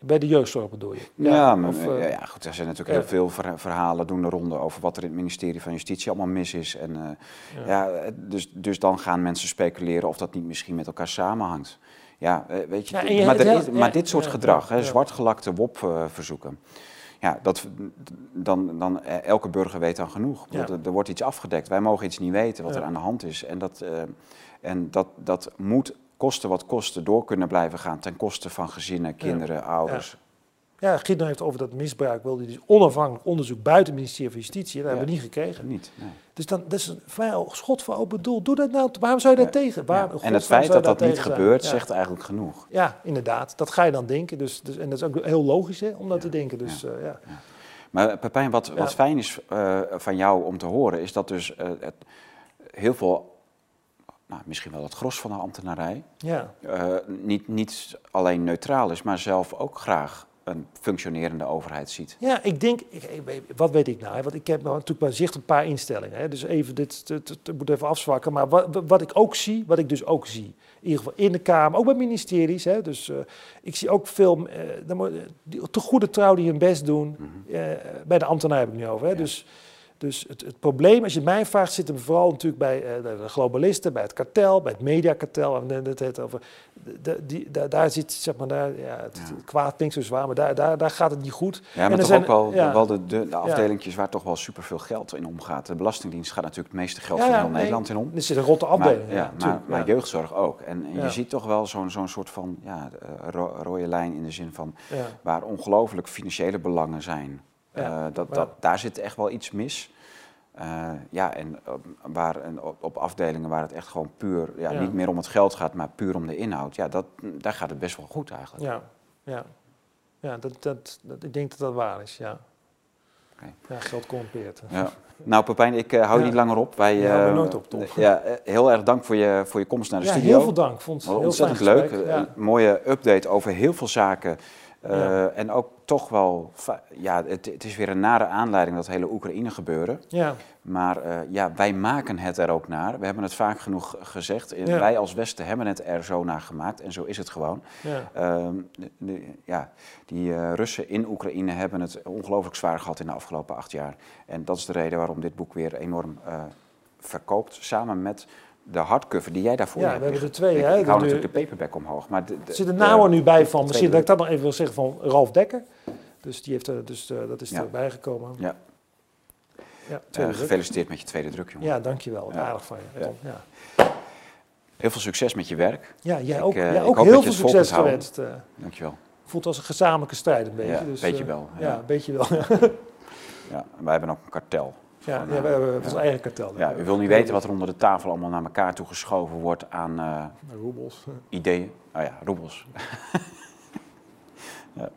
bij de jeugdzorg bedoel je? Ja, maar, of, uh, ja, goed, er zijn natuurlijk heel veel verhalen doen de ronde over wat er in het ministerie van Justitie allemaal mis is. En, uh, ja. ja. dus, dus dan gaan mensen speculeren of dat niet misschien met elkaar samenhangt. Ja, weet je, je maar, is, maar, dit soort gedrag, hè, zwartgelakte WOP-verzoeken. Ja, dat, dan, dan elke burger weet dan genoeg. Er, er, wordt iets afgedekt. Wij mogen iets niet weten wat er aan de hand is. En dat, en dat, dat moet kosten wat kosten door kunnen blijven gaan ten koste van gezinnen, kinderen, ouders. Ja, Gideon heeft over dat misbruik, wilde dus onafhankelijk onderzoek buiten het ministerie van Justitie. Dat Ja. hebben we niet gekregen. Niet. Nee. Dus dan, dat is een een schot voor open doel. Doe dat nou, waarom zou je daar Ja. tegen? Waarom, Ja. En het feit dat dat niet gebeurt, zegt eigenlijk genoeg. Ja, inderdaad. Dat ga je dan denken. Dus, dus, en dat is ook heel logisch hè, om dat te denken. Dus, ja. ja. Maar eh, Pepijn, wat, wat fijn is eh, van jou om te horen, is dat dus eh, het, heel veel, nou, misschien wel het gros van de ambtenarij, ja. eh, niet, niet alleen neutraal is, maar zelf ook graag een functionerende overheid ziet. Ja, ik denk, ik, wat weet ik nou? hè? Want ik heb natuurlijk maar zicht een paar instellingen. Hè? Dus even, dit, dit, moet even afzwakken. Maar wat, wat ik ook zie, wat ik dus ook zie, in ieder geval in de Kamer, ook bij ministeries. Hè? Dus eh, ik zie ook veel, die, te goede trouw die hun best doen. Eh, bij de ambtenaren heb ik het nu over. Hè? Ja. Dus, dus het, het probleem, als je het mij vraagt, zit hem vooral natuurlijk bij eh, de, globalisten, bij het kartel, bij het mediakartel. Hebben het net over. De, die, daar, daar zit, zeg maar, daar, ja, het, Ja. het kwaad klinkt zo zwaar, maar daar, daar, daar gaat het niet goed. Ja, En maar er toch zijn- ook wel, ja. wel de, de, de afdelingjes waar toch wel superveel geld in omgaat. De Belastingdienst gaat natuurlijk het meeste geld van heel nee, Nederland in om. Er zit een rotte afdeling. Maar, ja, maar, jeugdzorg ook. En, en je ziet toch wel zo'n zo'n soort van ja, eh, ro- rode lijn in de zin van waar ongelooflijk financiële belangen zijn. Ja, Eh, dat, dat, daar zit echt wel iets mis. Eh, ja, en op, waar, en op, op afdelingen waar het echt gewoon puur, ja, Ja. niet meer om het geld gaat, maar puur om de inhoud. Ja, dat, daar gaat het best wel goed eigenlijk. Ja, ja. ja dat, dat, dat, ik denk dat dat waar is, ja. Ja, geld corrumpeert. Ja. Nou, Pepijn, ik eh, hou je Ja. niet langer op. Wij, eh, nooit op, toch? Ja, heel erg dank voor je, voor je komst naar de studio. heel veel dank. Vond het heel Ontzettend leuk. Een mooie update over heel veel zaken. Eh, Ja. En ook toch wel, ja, het, het is weer een nare aanleiding dat hele Oekraïne gebeuren. Ja, Maar eh, ja, wij maken het er ook naar. We hebben het vaak genoeg gezegd. Eh, Ja. Wij als Westen hebben het er zo naar gemaakt en zo is het gewoon. ja. Ehm, de- de- ja, die Russen in Oekraïne hebben het ongelooflijk zwaar gehad in de afgelopen acht jaar. En dat is de reden waarom dit boek weer enorm verkoopt. Samen met de hardcover die jij daarvoor Ja, hebt we hebben er twee, Ik, hè. ik hou De- natuurlijk de paperback omhoog. Maar de, de- Er zit een naam er nu bij van, misschien dat ik dat nog even wil zeggen, van Ralf Dekker. Dus, die heeft, er- dus eh, dat is Ja. erbij gekomen. Ja, Ja, eh, druk. gefeliciteerd met je tweede druk, jongen. Ja, dankjewel. Ja. aardig van je. Ja. Ja, Heel veel succes met je werk. ja jij Ik, ook, eh, jij ik ook heel veel succes gewenst. eh. Dankjewel. voelt als een gezamenlijke strijd een beetje. Ja, dus, beetje eh, wel, Ja, ja. een beetje wel. Ja, wij hebben ook een kartel. Ja, Gewoon, ja, eh, we hebben ja. ons eigen kartel. Ja, u wil niet weten wat er onder de tafel allemaal naar elkaar toe geschoven wordt aan eh, Roebels. ideeën. Oh ja, roebels. ja.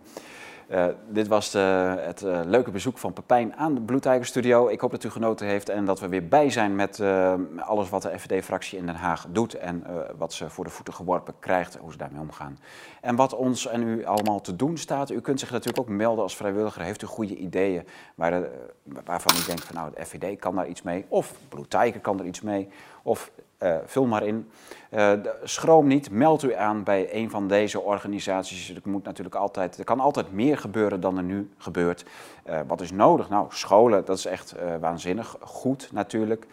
Eh, dit was het eh, leuke bezoek van Pepijn aan de Blue Studio. Ik hoop dat u genoten heeft en dat we weer bij zijn met eh, alles wat de FVD-fractie in Den Haag doet. En wat ze voor de voeten geworpen krijgt, hoe ze daarmee omgaan. En wat ons en u allemaal te doen staat. U kunt zich natuurlijk ook melden als vrijwilliger. Heeft u goede ideeën waar, waarvan u denkt van nou, de FVD kan daar iets mee. Of Blue kan er iets mee. Of eh, vul maar in. Eh, schroom niet, meld u aan bij een van deze organisaties. Er, moet natuurlijk altijd, er kan altijd meer gebeuren dan er nu gebeurt. Eh, wat is nodig? Nou, scholen, dat is echt waanzinnig. Goed natuurlijk.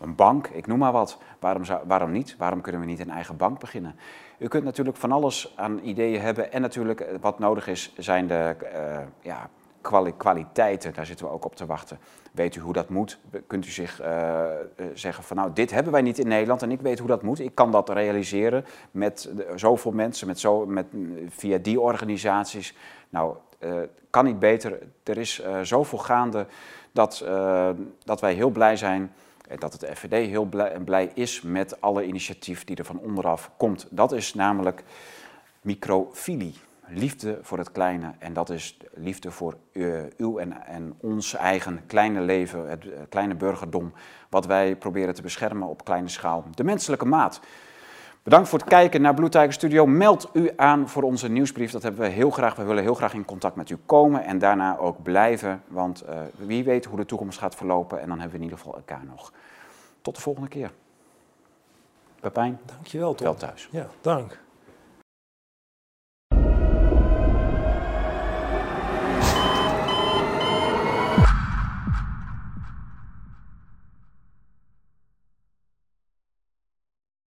Een bank, ik noem maar wat. Waarom, zou, waarom niet? Waarom kunnen we niet een eigen bank beginnen? U kunt natuurlijk van alles aan ideeën hebben. En natuurlijk wat nodig is, zijn de ja, kwaliteiten. Daar zitten we ook op te wachten. Weet u hoe dat moet? Kunt u zich eh, eh, zeggen van nou, dit hebben wij niet in Nederland en ik weet hoe dat moet. Ik kan dat realiseren met zoveel mensen, met zo, met, via die organisaties. Nou, eh, kan niet beter. Er is eh, zoveel gaande dat, eh, dat wij heel blij zijn eh, dat het FVD heel blij, blij is met alle initiatief die er van onderaf komt. Dat is namelijk microfilie. Liefde voor het kleine. En dat is liefde voor eh, uw en, en ons eigen kleine leven, het eh, kleine burgerdom. Wat wij proberen te beschermen op kleine schaal. De menselijke maat. Bedankt voor het kijken naar Blue Tiger Studio. Meld u aan voor onze nieuwsbrief. Dat hebben we heel graag. We willen heel graag in contact met u komen en daarna ook blijven. Want eh, wie weet hoe de toekomst gaat verlopen. En dan hebben we in ieder geval elkaar nog. Tot de volgende keer. Pepijn, Dankjewel, Tom. wel thuis. Ja, dank.